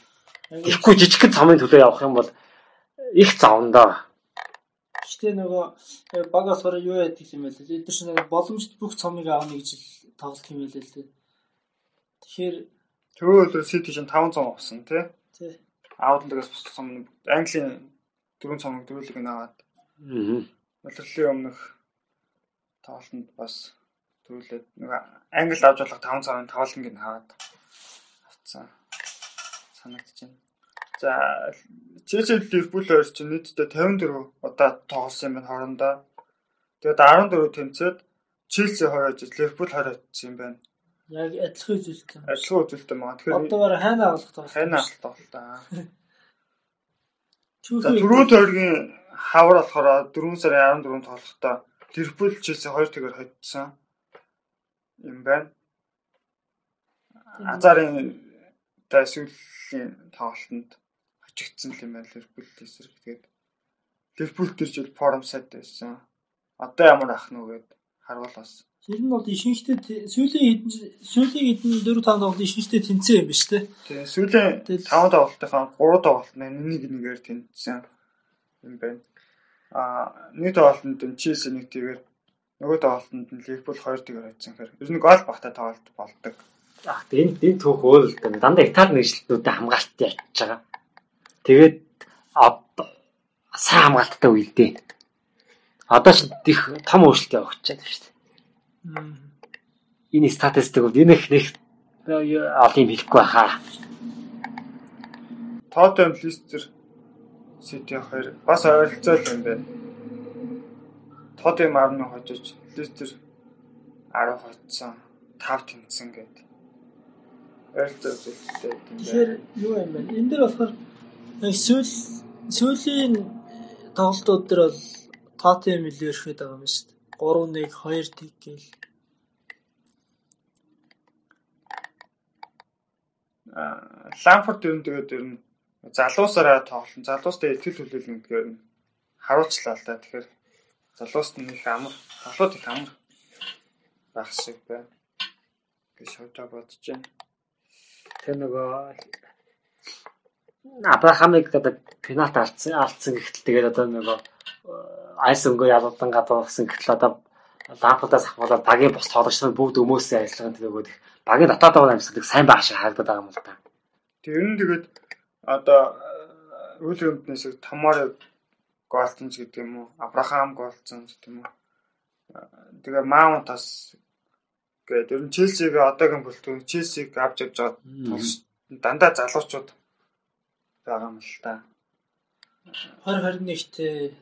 Тэгэхгүй жижигхэн цамын төлөө явах юм бол их завндаа. Гэхдээ нөгөө багаас хороо юу яадаг юм бэ? Эдгээр чинь нөгөө боломжит бүх цомыг аавна гэж тоглох юм байлээ л дээ. Тэгэхээр Төрөө өдөр Сити чинь 500 авсан тий. тий. Аутлагаас бус цом Английн дөрөв цомог дөрүлийг нь аваад Аа. Улирлын өмнөх тоглолтод бас төрүүлээд нэг англи авч болох 5 цагийн тоглолтыг нь хаваад авцсан санагдаж байна. За Челси Ливерпул хоёр чинь нийтдээ 54 удаа тоглосон юм байна хоорондоо. Тэгээд 14 тэмцээд Челси 20 ажил Ливерпул 20 очсон юм байна. Яг адилхан үзүүлэлт. Ажлын үзүүлэлттэй маа. Тэгэхээр Одоо бараг хайна авах тоглолт. хайна алт тоглолтоо. За Түүхий түрүү тойргийн хавар болохоор 4 сарын 14 тоглохдоо Ливерпул Челси 2 тэгээр хоцсон юм байна. Азарын тасвлын тоглолтод хожигдсан юм байна Ливерпул эсрэг. Тэгээд Ливерпул тэр жил форум сайд байсан. Одоо ямар ах нү гэд харуулсан. Тэр нь бол ишинхтэй сүүлийн хэдэн сүүлийн хэдэн 4 5 тоглолт ишинхтэй тэнцсэн юм биш үү? Тэгээ сүүлийн Тэгэл- 5 тоглолтынхаа 3 тоглолт нэг нэгээр тэнцсэн юм байна. Аа нэг тоглолтод нь Челси нэг тэгээр нөгөө тоглолтод нь Ливерпул 2 тэгээр хоцсон хэрэг. Ер нь гол багтаа тоглолт болдог. Аа энэ энэ түүх өөр л дээ. Дандаа Итали нэгжлтнүүдэд хамгаалт яаж байгаа. Тэгээд сайн хамгаалттай үедээ. Одоо ч их том өөрчлөлт гэж байна шүү дээ. Энэ статистик бол энэ их нэг олон юм хэлэхгүй хаа. Тоттенхэм Лестер Сити хоёр бас ойролцоо л юм байна. Тоттенхэм 10 хожиж Лестер 10 хоцсон 5 тэнцсэн гэдэг. ойролцоо үзүүлэлттэй гэдэг юм Тэгэхээр юу юм бэ? Энд дээр болохоор сүүл сүүлийн тоглолтууд дээр бол Тоттенхэм илүү ирэхэд байгаа юм шүү дээ. 3-1 2 тэг гээл. Аа, Ламфорд ер нь тэгээд ер нь залуусаараа тоглолт. Залуустай итгэл хүлээлгэн гэдгээр нь харуулчлаа л да. Тэгэхээр залууст нь их амар, залууд их амар байх шиг байна. гэж шавтаа бодож байна. Тэр нөгөө Абрахамыг одоо пенальт алдсан алдсан гэхтэл тэгээд одоо нөгөө айс өнгөө ялуудан гадуугсан гэхтэл одоо лампадаас ахвалаад багийн бос тоглогч нар бүгд өмөөсөө ажиллагаа тэгээд багийн дотоод байгаа амьсгалыг сайн байх шиг харагдаад байгаа юм л та. Тэр нь тэгээд одоо үйл өмднээс томоор голцсон ч гэдэг юм уу? Абрахам голцсон ч гэдэг юм уу? Тэгээ Маунт бас гээд ер нь Челсиг одоогийн бүлтгүүн Челсиг авч явж байгаа дандаа залуучууд байгаа юм л та. 2021-т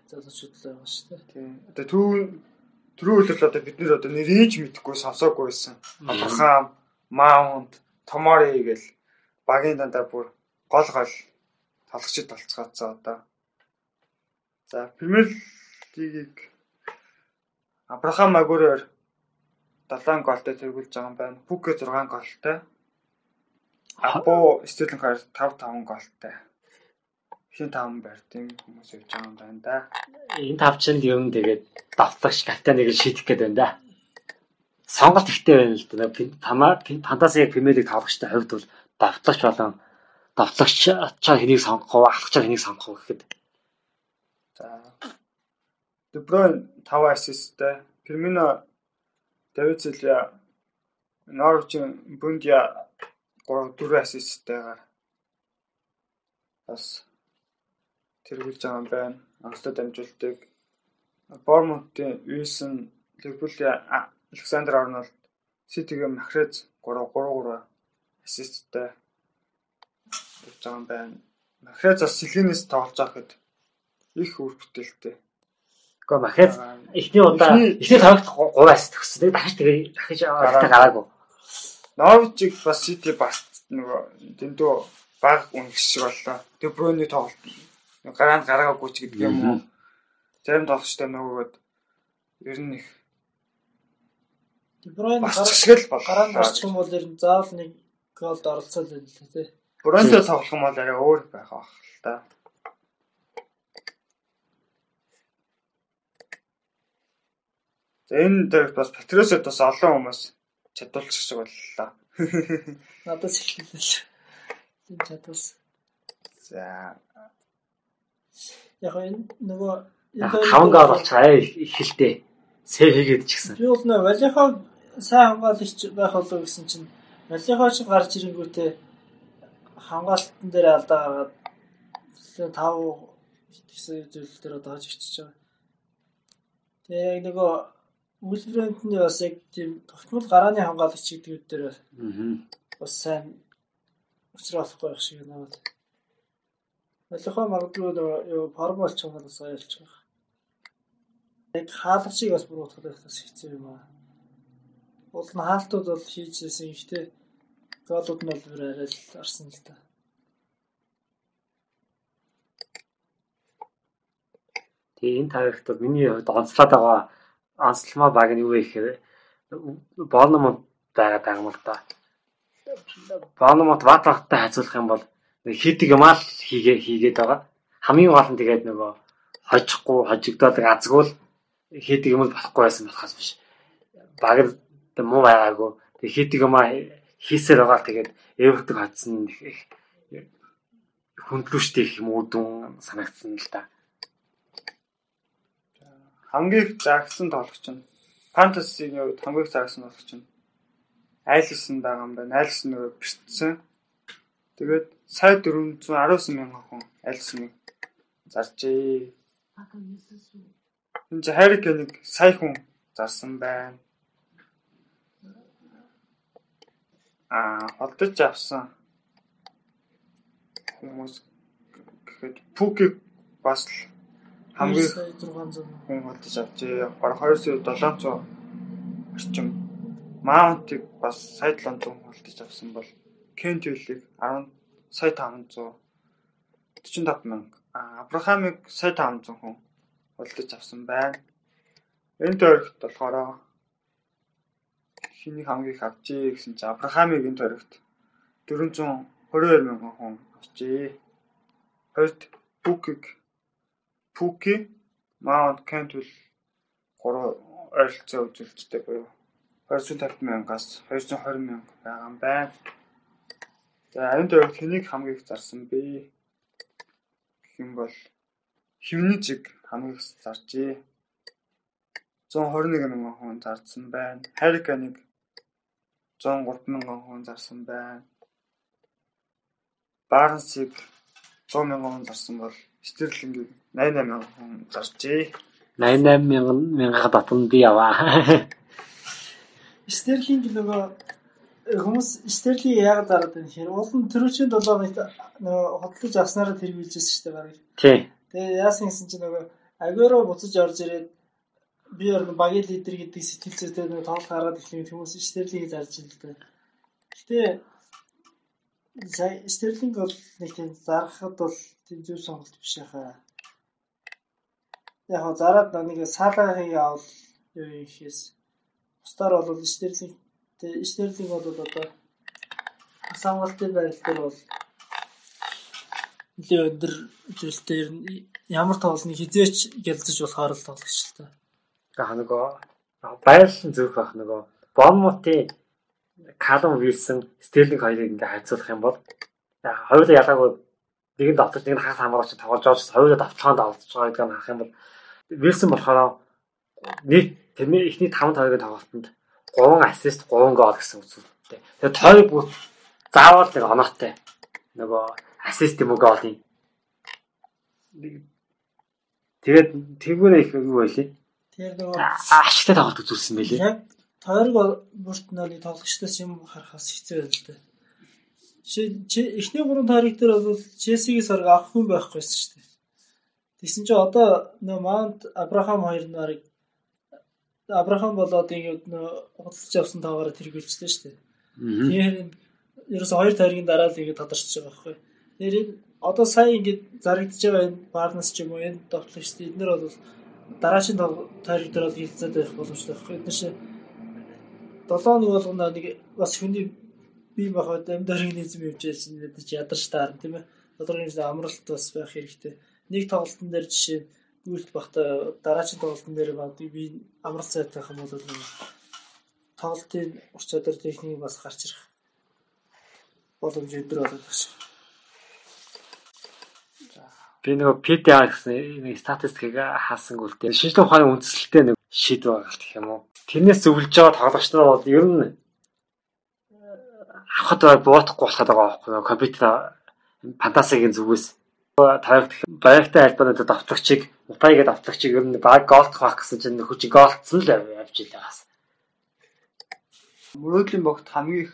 залуучууд л байгаа шүү дээ. Тийм. Одоо төв түрүү үйл одоо бид нэр одоо нэрийг ч мэдэхгүй сонсоогүй байсан. Абрахам, Маунт, Томори гэл багийн дандаа бүр гол гол талхчид болцгаацаа одоо. За Премьер лигийг Абрахам Магурээр 7 голтой тэргүүлж байгаа юм байна. Пуке 6 голтой. Апо Стерлингээр 5 5 голтой. Шин 5 байртын хүмүүс явж байгаа юм байна да. Энэ тавчанд юм тэгээд давтагч капитаныг шийдэх гээд байна да. Сонголт ихтэй байна л да. Фантаси Премьер лиг тавлагчтай хувьд бол давтагч болон давтагч ачаа хэнийг сонгох вэ? Ахчаа хэнийг сонгох вэ гэхэд. За. De Bruyne 5 ассисттэй. Firmino Давид Силва Норвичийн Бундия 3 4 ассисттайгаар бас тэргүүлж байгаа юм байна. Анхлаа дамжуулдаг. Бормонтын Уилсон, Ливерпулийн Александр Арнольд, Ситигийн Махрез 3 3 3 ассисттай болж байгаа юм байна. Махрез бас Сэлгэнээс тоглож байхад их үр бүтээлтэй. Гэхдээ Махрез эхний удаа эхний тоглолт 3 ассист өгсөн. Дахиж тэгээ дахиж аваад гараагүй. Норвичиг бас Сити бас нөгөө дэндүү баг үнэх шиг боллоо. Тэг Брюний тоглолт гараанд гараагүй ч гэдэг юм уу. Зарим тоглолчтой нөгөөд ер нь их Бройн шиг л бол гараанд гарчих юм бол ер нь заавал нэг голд оролцоод байл л тий. Брюнтэй тоглох юм бол арай өөр байх байх л та. За энэ дээр бас Патрисод бас олон хүмүүс чадвалчих шиг боллоо. Надаас эхэллээ. Тийм чадвалс. За Яг энэ нөгөө хавангаа оруулах аяа их хэлтэй. Сэ хийгээд ч гэсэн. Би бол нөө Валихог сайн хамгаалагч байх болов гэсэн чинь Валихог ч гарч ирэнгүүтээ хамгаалтан дээр алдаа гаргаад тав гэсэн зүйл дээр одоо хаж ичиж байгаа. Тэгээ яг нөгөө Үлбрэнтний бас яг тийм тогтмол гарааны хамгаалагч гэдэг дээр бас сайн учраа болохгүй байх шиг байна. Олихоо магадгүй юу формулч чангалаас айлч байгаа. Яг хаалгачийг бас буруутгах бас хэцүү юм аа. Уул нь хаалтууд бол хийжсэн ихтэй голууд нь бол бүр арай л арсан л та. Тэгээ энэ тарихт бол миний хувьд онцлоод байгаа онцлмоо баг нь юу вэ гэхээр Борнмут байгаад байгаа юм л да. Борнмут Ватахтай хазуулах юм бол хийдэг юм аа л хийгээ хийгээд байгаа. Хамгийн гол нь тэгээд нөгөө хожихгүй хожигдоод азгуул хийдэг юм бол болохгүй байсан болохоос биш. Баг муу байгаагүй. Тэг хийдэг юм аа хийсээр байгаа тэгээд эвэрдэг хатсан хөндлөштэй их юм үүдэн санагдсан л да. Хамгийн их заагсан тоглогч нь фэнтезигийн хувьд хамгийн их заагсан тоглогч нь Айлсон байгаа юм байна. Айлсон нөгөө бэртсэн. Тэгээд сая 419 мянган хүн Айлсныг заржээ. Энд Харри Кейнийг сая хүн зарсан байна. Аа, холдож авсан хүмүүс гэхэд Пукиг бас хамгийн 600 хүн холдож авчээ. Бараг 200 700 орчим Маунтыг бас сая 700 холдож авсан бол Кентүлийг 10 сая 500 45 мянга. Абрахамыг сая 500 хүн худалдаж авсан байна. Энэ тойрогт болохоор хиний хамгийн их авчээ гэсэн чинь Абрахамыг энэ тойрогт 422 мянган хүн авчээ. Хоёрт Пукиг Пуки Маунт Кентвил 3 ойролцоо үзүүлэлттэй буюу 250 мянгаас 220 мянга байгаа юм байна. За энэ тойрогт хэнийг хамгийн их зарсан бэ? Гэх юм бол хивний зэг хамгийн их заржээ. 121 мянган хүн зарсан байна. Хариканыг 103 мянган хүн зарсан байна. Барнсыг 100 мянган хүн зарсан бол Стерлингийг 88 мянган хүн заржээ. 88 мянган мянга татан би яваа. Стерлинг нөгөө хүмүүс Стерлинг яагаад зараад байна гэхээр уул нь төрөчийн 7 хоногт нөгөө хөдлөж авснараа тэргүүлжсэн шүү дээ баг. Тий. Тэгээ яасан гэсэн чинь нөгөө Агуэро буцаж орж ирээд би ер нь багийн лидер гэдэг сэтгэл зүйтэй нөгөө тоглох гараад ирэхлээр хүмүүс Стерлингийг зарж байна л да. Гэтэ Стерлинг бол нэг тийм зарахад бол тийм зөв сонголт биш хаа. Яг зараад нэг саалахыг авал юу юм хийс. Бусдаар бол Стерлинг Стерлинг бол одоо асаамгалтын байрал дээр бол нэлээ өндөр зүйлээр ямар тоглолтыг хизээч гялцаж болохоор л тоглож л та. За нөгөө байрлал нь зөвх байх нөгөө Бонмотын Калум Вилсон Стерлинг хоёрыг ингээ хайцуулах юм бол хоёулаа ялгаагүй нэг нь давтаж нэг нь хагас хамгаач тоглож байгаа ч хоёулаа давталгаанд авч байгаа гэдэг нь харах юм бол Вилсон болохоор нийт эхний 5 тойргийн тоглолтод 3 ассист 3 гол гэсэн үзүүлэлттэй. Тэгээ тойрог бүр заавал нэг оноотой. Нөгөө ассист юм уу голын. Тэгээд тэгвэр их юу байлээ. Тэр нөгөө ашигтай тоглолт үзүүлсэн байлээ. яг тойрог бүрт нэг тоглогчдоос юм харахаас хэцүү байл л да. Чи эхний гурван тойрог дээр бол Челсигээс орг авах хүн байхгүйсэн шүү дээ. Тэгсэн чинь одоо нөө Маунт Абрахам хоёр нарыг Абрахам болоод ингээд худалдаж авсан таагаар тэргүүлчихлээ шүү дээ. Тэгэхээр ерөөсө хоёр тойргийн дараа л ингээд тодорчж байгаа байхгүй. Тэр одоо сая ингээд зарагдж байгаа энэ Барнас ч юм уу энэ тоглогчд эднэр бол дараагийн тойрог дээр бол хилцээд байх боломжтой байхгүй. Эдгээр шиг 7 нэг болгоно нэг бас хүний бие махбод амьд организм явж байсан мэдээж ядарч таарна тийм ээ. Тодорхой хэмжээний амралт бас байх хэрэгтэй. Нэг тоглолтын дээр жишээ гүйлт бахта дараагийн тоглолтын дээр би амралт байх юм бол тоглолтын ур чадвар техник бас гарч ирэх боломж өдр болоод байна. Би нөгөө PDA гэсэн нэг статистикийг хаасангүй л дээ. Шинжлэх ухааны үндэслэлтэй нэг шийдвэр гаргалт гэх юм уу. Тэрнээс зөвлөж байгаа тоглогч нар бол ер нь авахд буутахгүй болоход байгаа байхгүй юу? Компьютер фантасигийн зүгээс тавигт баяртай альбанууд давтлагчийг Мупайгээд давтлагчийг ер нь баг голт хавах гэсэн чинь нөхөж голтсон л явж илээ бас. Мөрөөдлийн богт хамгийн их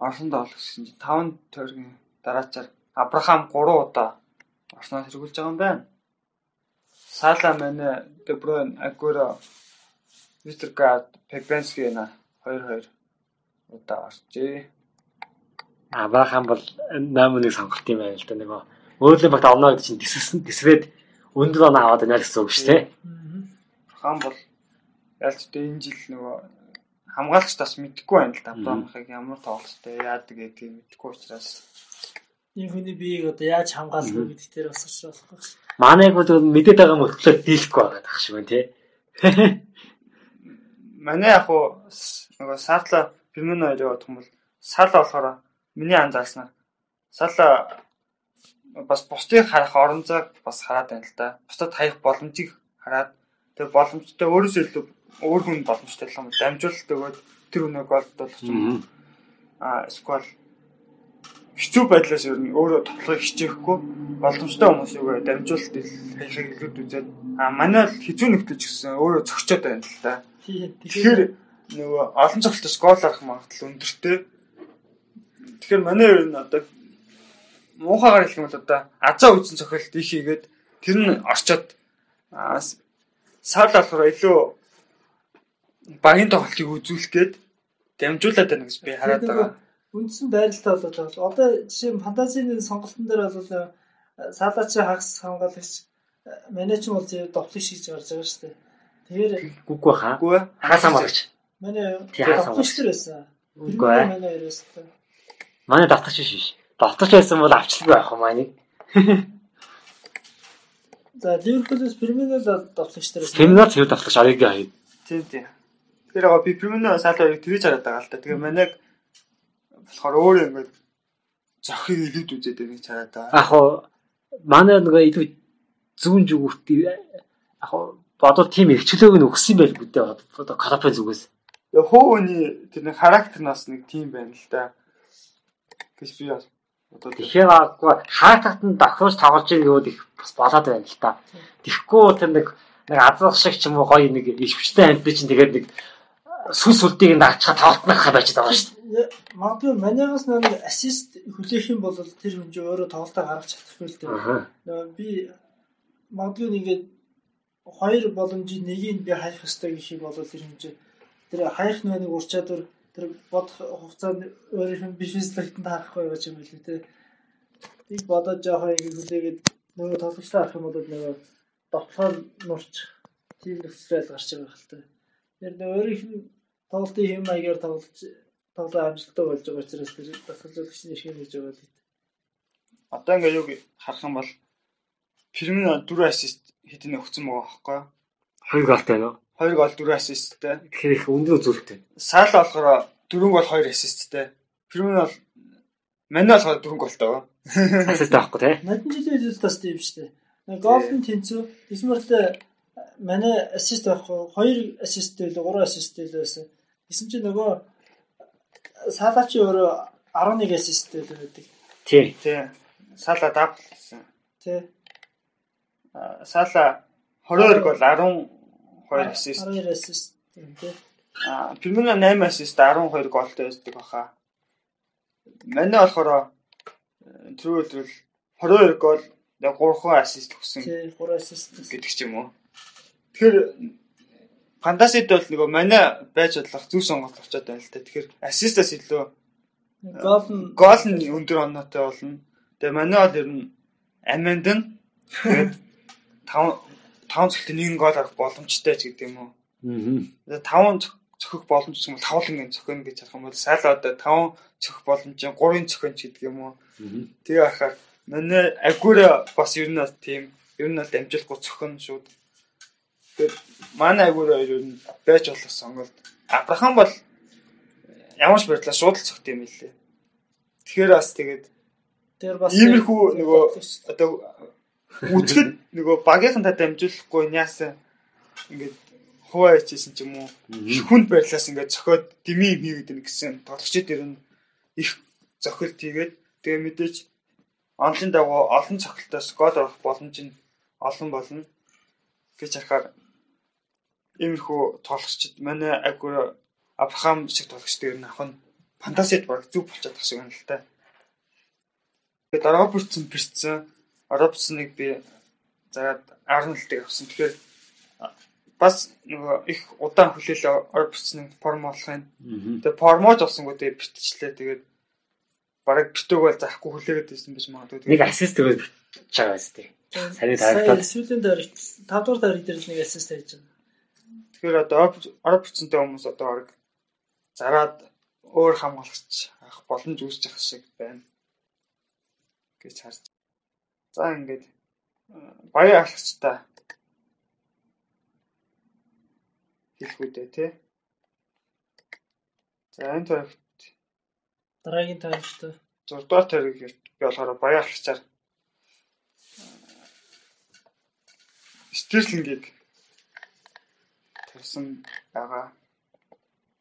Орсон тоглох гэсэн чинь 5 тойргийн дараачаар Абрахам 3 удаа Орсноо хэрэгүүлж байгаа юм байна. Сала Мане, Де Бройн, Агуэро, Вистергард, Пепенски на 2-2 удаа орчээ. Абрахам бол 8-1 сонголт юм байна л да нөгөө өөрөлдөө багт авна гэдэг чинь тисвсэн тисвээд өндөр оноо аваад байна гэсэн үг шүү дээ. Абрахам бол ялч тэ энэ жил нөгөө хамгаалагч бас мэдэхгүй байна л да. Абрахамыг ямар тоглолттой яадаг гэдгийг мэдэхгүй учраас энэ хүний биеийг одоо яаж хамгаалах вэ гэдэг дээр бас болохгүй. Манайг бол мэдээд байгаа мөртлөө дийлэхгүй байгаа гэх шиг байна тий. Манай яг уу нөгөө Сарла Фермино хоёр явах юм бол Сарла болохоор миний анзаарснаар Сарла бас бусдыг харах орон зайг бас хараад байна л да. Бусдад хаях боломжийг хараад тэр боломжтой өөрөөсөө илүү өөр хүн боломжтой юм дамжуулалт өгөөд тэр хүнийг голдуулах юм. Аа эсвэл хэцүү байдлаас ер нь өөрөө тоглохыг хичээхгүй боломжтой хүмүүсийг дамжуулалт хийхийг илүүд үзээд а манай л хэцүү нөхдөж гисэн өөрөө зөгчөөд байна л да. Тэгэхээр нөгөө олон цогцолтоос гол арах магадлал өндөртэй. Тэгэхээр манай ер нь одоо муухагаар хэлэх юм бол одоо азаа үйсэн цохилт их хийгээд тэр нь орчоод саал болохоор илүү багийн тоглолтыг үзүүлэх гээд дамжуулаад байна гэж би хараад байгаа. үндсэн байралтай болоод байгаа бол одоо жишээ нь фантазийн сонголтын дээр бол саалаач хагас хамгаалагч манай ч бол зөв довтлыг шийдэж гарч байгаа шүү дээ. Тэгэхээр Гүггүй хаа. Үгүй Хаасаа маргач. манай Тий, хагас довтлогч төр байсан. Үгүй ээ. Манай ерөөсөө. Манай давтагч. Давтагч байсан бол авчлаг байх юм аа нэг. За Ливерпулээс Премьер төр байсан. Феминал тэр давтагч Ориги хаяа. Тийм тийм. Тэр яг би Премино саалаа тэгж хараад байгаа л та. Тэгээ манайг болохоор өөрөө ингээд зохийг илүүд үзээд байгааг хараад байгаа. Яг хоо манай нөгөө илүү зүүн зүгүүрт яг хоо бодвол тийм эрхчлөөг нь өгсөн байл бүдээ одоо Карапе зүгээс. Яг хөөний тэр нэг характер нь бас нэг тийм байна л да. гэж би бас одоо тэр Тэгэхээр аггүй хаатагт нь давхиж тоглож ийн гэвэл их бас болоод байна л та. Тэгэхгүй тэр нэг нэг азах шиг ч юм уу гоё нэг ишвчтэй амьд чинь тэгээд нэг сүс сүлдийг нь дагчаа тавтнах байж байгаа шүү дээ. Магадгүй манайгаас нэг ассист хүлээх юм бол тэр хүн чинь өөрөө тоглолтоо гаргаж чадахгүй л дээ. Би магадгүй ингээд хоёр боломжийн нэгийг би хайх ёстой гэх юм бол тэр юм чинь тэр хайх нэг ур чадвар тэр бодох хугацаанд өөрийнх нь бифизлэгтэнд харахгүй байж юм билүү те. Тийг бодож жоохон ингэ хүлээгээд нөгөө тоглогчтой авах юм бол нөгөө дотлохоор нурч тийм нөхцөл гарч байгаа хэл те. Тэр нөгөө өөрийнх нь тоглолтын хэм маягаар тоглож тоглоо амжилттай болж байгаа учраас тэр дасгалжуулагч нь шиг хийж байгаа л. одоо ингээд юу харах юм бол Премино 4 ассист хэдийн өгсөн байгаа байхгүй. Хоёр галтай нөө. 2 гол 4 ассисттэй. Тэгэхээр их өндөр зүрхтэй. Саала болохоор 4 гол 2 ассисттэй. Премино бол Манай болохоор 4 голтой байгаа. Асист авахгүй те. Надад жилийн зүйл бас тийм шүү дээ. Голден тэнцүү Исмэртэй манай ассист байхгүй 2 ассист байлаа 3 ассист байлаа байсан. Гэсэн чинь нөгөө Салачи өөрөө 11 ассист байлаа байдаг. Тий. Тий. Саала дабл гэсэн. Тэ. А, Саала 22 гол 12 ассист. 12 ассист тийм тий. А, Премино 8 ассист 12 голтой байсан баха. Манай болохоор э, өдрөл 22 гол 3 ассист өгсөн Тий 3 ассист. гэдэг ч юм уу. Тэгэхээр фантасид бол нөгөө манай байж бодлох зүг сонголт очоод байна л та. Тэгэхээр ассистаас илүү Гол нь гол нь өндөр оноотой болно. Тэгээ манай бол ер нь аминд нь тэгээд 5 5 цагт нэг гол авах боломжтой ч гэдэг юм уу. Аа. Тэгээ 5 цохих боломж юм бол тавлангийн цохино гэж харах юм бол саала одоо 5 цохих боломжийн 3 цохино ч гэдэг юм уу. Тэгээ ахаар манай агуура бас ер нь бас тийм ер нь бол дамжуулахгүй цохино шүүд. Тэгээд манай агуура ер нь байж болох сонголт. Абрахам бол ямар ч байдлаар шууд л цогт юм лээ. Тэгэхээр бас тэгээд тэр бас иймэрхүү нөгөө одоо үзэхэд нөгөө багийнхантаа дамжуулахгүй няасан ингээд хуваа хийжсэн ч юм уу хүнд байдлаас ингээд зохиод дими хийгээд ийн гэсэн тоглогчид ер нь их зохилт хийгээд тэгээ мэдээж онлын дагуу олон цогтолтоос гол орох боломж нь олон болно гэж харахаар иймэрхүү тоглогчид манай агуур Абрахам шиг тоглогчд ер нь нь фантазид баг зүг болчиход тах шиг байна л та. Тэгээд Робертсон бэрцсэн. Робертсоныг би заагаад Арнольдыг авсан. Тэгэхээр бас нөгөө их удаан хүлээлээ Робертсоныг форм болохын. Тэгээд формож авсангуу тэгээд битчлээ. Тэгээд бараг битүүг бол заахгүй хүлээгээд байсан биш магадгүй. Нэг ассист өгөөд байгаа биз дээ. Сарын тарихтаад. сүүлийн дөрөв 5 дугаар дээр л нэг ассист хийж байна. Тэгэхээр одоо Робертсонтэй хүмүүс одоо бараг зараад өөр хамгаалагч авах боломж үүсэж ах шиг байна гэж харж. За ингээд баян ахлагчтай хэлэх үедээ тий. За энэ төрөйт Дараагийн таймштай 6 дугаар төрөйг би болохоор баян ахлагчаар Стерлингийг тавьсан байгаа.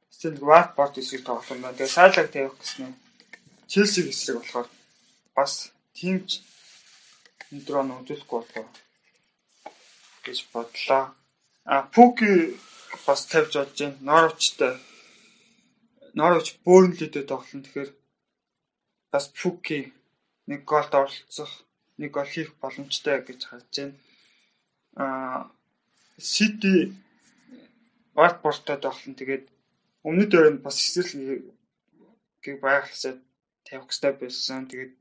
Стерлинг Ватфорд эсрэг тоглоом байна. Тэгээ Сайлаг тавих гэсэн нь Челсиг эсрэг болохоор бас тимч өндрөө нөдөлөхгүй болоо гэж бодлоо. А Пуки бас тавьж бодож байна. Норвичтай Норвич Бөөрнлитэй тоглоно. Тэгэхээр бас Пуки нэг голд оролцох, нэг гол хийх боломжтой гэж харж байна. Аа Сити Ватфордтой тоглоно. Тэгээд өмнөд өрөөнд бас эсрэл Г байгалсаа тавих хэрэгтэй байсан. Тэгээд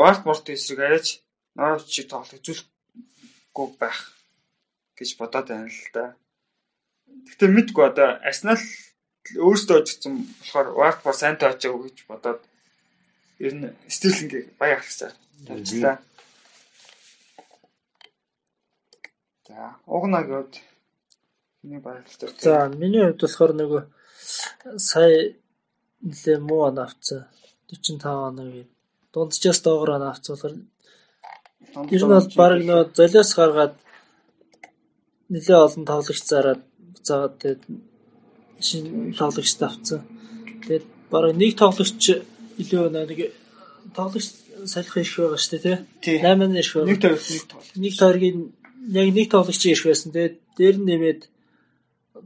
Балтморт эсрэг арайч Норвич шиг тоглох үзүүлэхгүй байх гэж бодоод байна л да. Гэтэ мэдгүй одоо Арсенал өөртөө очсон болохоор Вартфор сайн таачаагүй гэж бодоод ер нь Стерлингийг баяа ахсаар тавьчлаа. За, угнагийн хувьд миний баярлалтай. За, миний хувьд болохоор нөгөө сая нэлээ муу он авцсан. 45 оногийн дунджаас доогоор болохоор ер нь бол баг нөгөө золиос гаргаад нэлээ олон тоглогч зараад заагаад тэгээд шинэ тоглогчд авцсан. Тэгээд бараг нэг тоглогч илүү нэг тоглогч салхих ирэх байгаа шүү дээ тий. 8 ирэх байгаа. Нэг тоглогч нэг тоглогч. Нэг тойргийн яг нэг тоглогч ирэх байсан. Тэгээд дээр нэмээд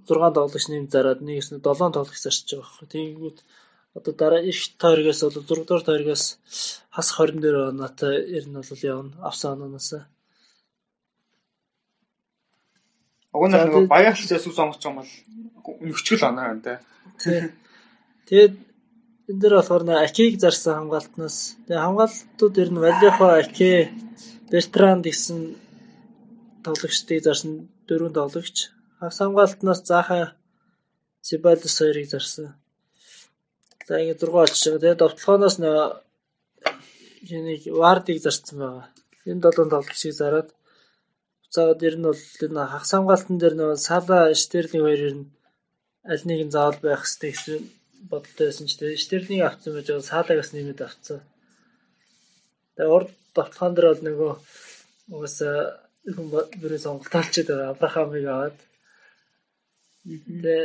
6 тоглогч нэм зараад нэгс нь 7 тоглогч зарчиж байгаа байхгүй. Тэгэнгүүт одоо дараа их тойргоос бол 6 дугаар тойргоос хас 24 оноотой ер нь бол явна. Авсан ононоос. Уг нь нөгөө баярлалцаас үс онгоч юм бол өчгөл оноо байна тий. Тэгээд энэ дэр болохоор нэ Акиг зарсан хамгаалтнаас тэгээ хамгаалтууд ер нь Валихо, Аки, Бертранд гэсэн тоглогчдыг зарсан дөрвөн тоглогч. Хагас хамгаалтнаас заахаа Сибалдус хоёрыг зарсан. За ингэ 6 очиж байгаа. Тэгээд довтлохоноос нөө юуник Вардыг зарсан байгаа. Энэ долоон тоглогчийг зараад За ер нь бол энэ хагас хамгаалтан дээр нөгөө Сала Штерлинг хоёр ер нь аль нэг нь заавал байх хэрэгтэй гэсэн бодолтой байсан ч тэгээ Штерлинг авцсан байж байгаа Салагаас нэмээд авцсан. Тэгээ урд давталгаан дээр бол нөгөө угаасаа хүн бүрээ сонголт алчаад байгаа Абрахамыг аваад. Тэгээ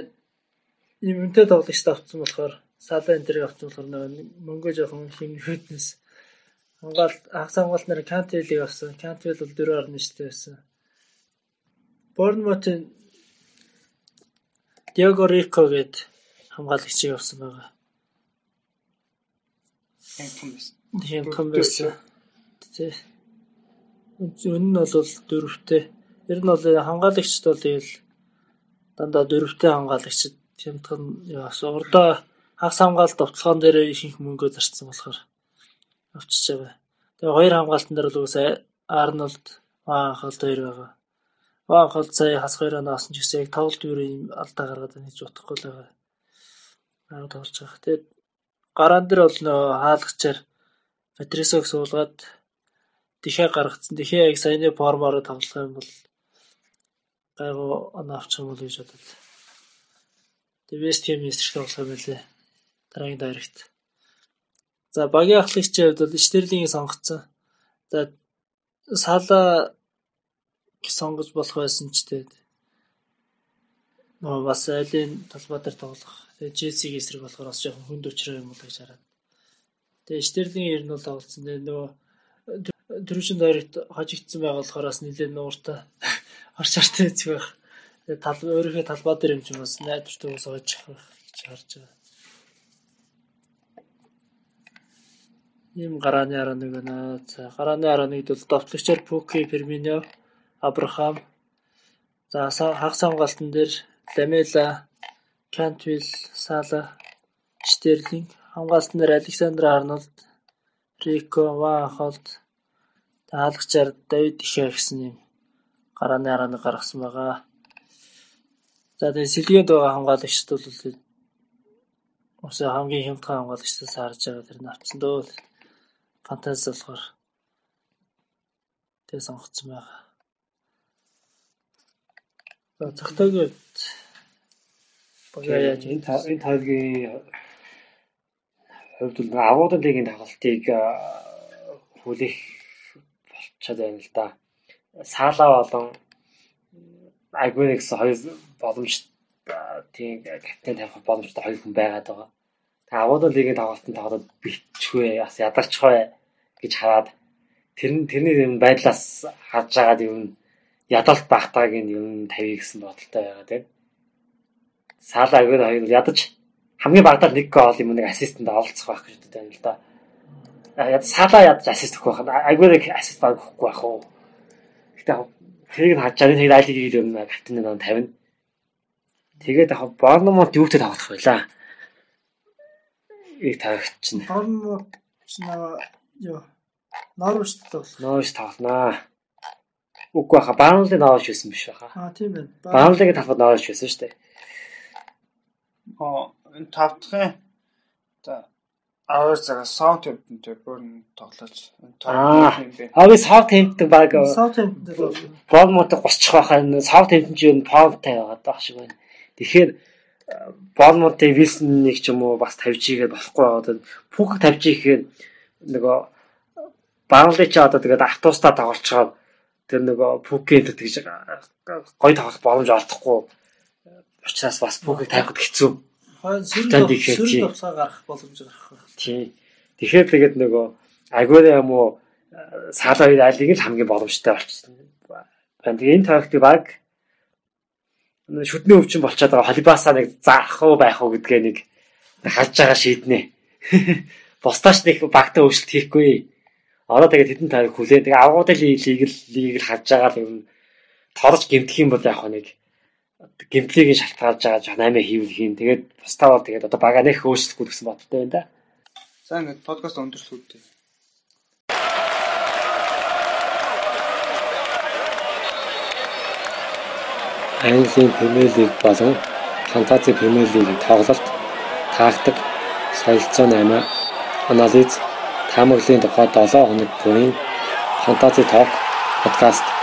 ийм үнэтэй тоглогчд авцсан болохоор Сала энэ тэрийг авцсан болохоор мөнгө жоохон хэмнэхэтнээс хамгаалт хагас хамгаалт нар Кантвелийг авсан. Кантвел бол 4.9 байсан. Борнмутын Диего Рико гээд хамгаалагчийг авсан байгаа. Тийм том байсан. Тэ. Үнэн нь бол дөрөвтэй. Ер нь бол хамгаалагчд бол тэгэл дандаа дөрөвтэй хамгаалагчд хямдхан яас урдаа хагас хамгаалалт товтлогоон дээр ихэнх мөнгөө зарцсан болохоор авчиж байгаа. Тэгээ хоёр хамгаалтан дээр л үгүйс Арнолд Аахалд хоёр байгаа. Баг хол сая хас хоёроо наасан ч гэсэн яг тоглолт бүрийн алдаа гаргаад байна гэж бодохгүй л байгаа. Аа тоглож байгаа. Тэгээд гараан дээр бол нөө хаалгачаар Патрисог суулгаад дэхээ гаргацсан. Дэхээ яг саяны формоор тоглох юм бол гайгүй оноо авчих юм бол гэж бодод. Тэгээд Вест Хэм эсрэг тоглох юм байлээ. Дараагийн дайрагт. За багийн ахлагчийн хувьд бол Штерлингийг сонгоцсон. За Сала сонгож болох байсан ч тэгээд нөгөө бас айлын талбай дээр тоглох. Тэгээд Челсиг эсрэг болохоор бас жоохон хүнд өчрөө юм бол гэж хараад. Тэгээд Штерлинг ер нь бол тоглолцсон. Тэгээд нөгөө дөрвөн дайрагт хожигдсан байгаа болохоор бас нэлээд нууртай орч артай хэцүү байх. Тэгээд тал өөрийнхөө талбай дээр юм ч юм бас найдвартай ойчих байх гэж харж байгаа. Ийм гарааны 11 байна. За гарааны 11-д бол довтлогчор Пуки, Фермино Абрахам. За хагас хамгаалтан дээр Ламела, Кантвил, Сала, Штерлинг, хамгаалтан дээр Александр Арнольд, Рико, Ван Холт, хаалгачаар Давид Ихэ гэсэн юм гарааны арааны гаргасан байгаа. За тэгээ сэлгээнд байгаа хамгаалагчд бол Уусаа хамгийн хямдхан хамгаалагчдаас харж байгаа тэр нь авцсан дөө. Фантази болохоор тэгээ сонгогдсон байгаа. За цагтаагийн багаа яаж энэ энэ тоогийн хувьд бол агуулгын лигийн тоглолтыг хүлээх болчиход байна л да. Саала болон Агвенекс хоёр боломж тийм капитан тавих боломжтой хоёр хүн байгаад байгаа. Тэгээ агуулгын лигийн тоглолтын тоглоод бичвэ бас ядарчихвэ гэж хараад тэр тэрний юм байдлаас харж байгаад юм ядалт багтааг нь юм тавья гэсэн бодолтой байгаа тийм. Саала агөр хоёр ядаж хамгийн багадаар нэг гол юм нэг ассистент олцох байх гэж боддог юм л да. Яг саала ядаж ассист өгөх байх. Агөр ассист баг өгөхгүй байх уу. Гэтэ тэрийг нь хажаар тэгээд айлыг юм капитан нэг тавина. Тэгээд яг Борнмут юутай тоглох байлаа. тавигдчихна. Борнмут наа ёо Норвич бол. Норвич тавнаа. Үгүй баха Баунлиг Норвич байсан биш баха. Аа тийм байна. Баунлиг тавхад Норвич байсан шүү дээ. Аа энэ тавдахын за аваар цагаа Southampton-тэй бүр тоглож. Аа. Аа би Southampton баг Southampton бол Bournemouth 30 байхаа Southampton ч юу Paul-тай байгаа даа шиг байна. Тэгэхээр Bournemouth-ийг Wilson-ыг ч юм уу бас тавьж игээд болохгүй байгаа. Пүк тавьж ихээр нөгөө Баунлиг ч одоо тэгээд автоустаа тоглолцохоор тэр нөгөө Пүкэнд тэгж гой тавах боломж олдохгүй учраас бас Пүкийг тавихд хэцүү. хойно сөрөг сөрөг тий. авсаа гарах боломж гарах байх. Тийм. Тэгэхээр тэгээд нөгөө Агуэра юм уу Сала хоёр алиг л хамгийн боломжтой болчихсон. Тэгээд энэ тактик баг шүдний өвчин болчиход байгаа холибасаа нэг заах уу байх уу гэдгээ нэг хальж байгаа шийднэ. Бусдаач нэг багтаа өөрчлөлт хийхгүй. Одоо тэгээд хэдэн таг хүлээ. Тэгээд авгуудын лиг л лиг л хаж байгаа л юм торж гимтэх юм бол яг нэг гимтлийг шалтгаалж байгаа жоо 8 хийвэл хийн. Тэгээд бусдаа бол тэгээд одоо бага нэх өөрчлөхгүй гэсэн бодолтой байна да. За ингээд подкаст өндөрлөхүүд. Английн Премьер Лиг болон Фантази Премьер Лигийн тоглолт, тактик, солилцоо 8, анализ, таамаглалын тухай 7 хоног бүрийн Фантази Talk подкаст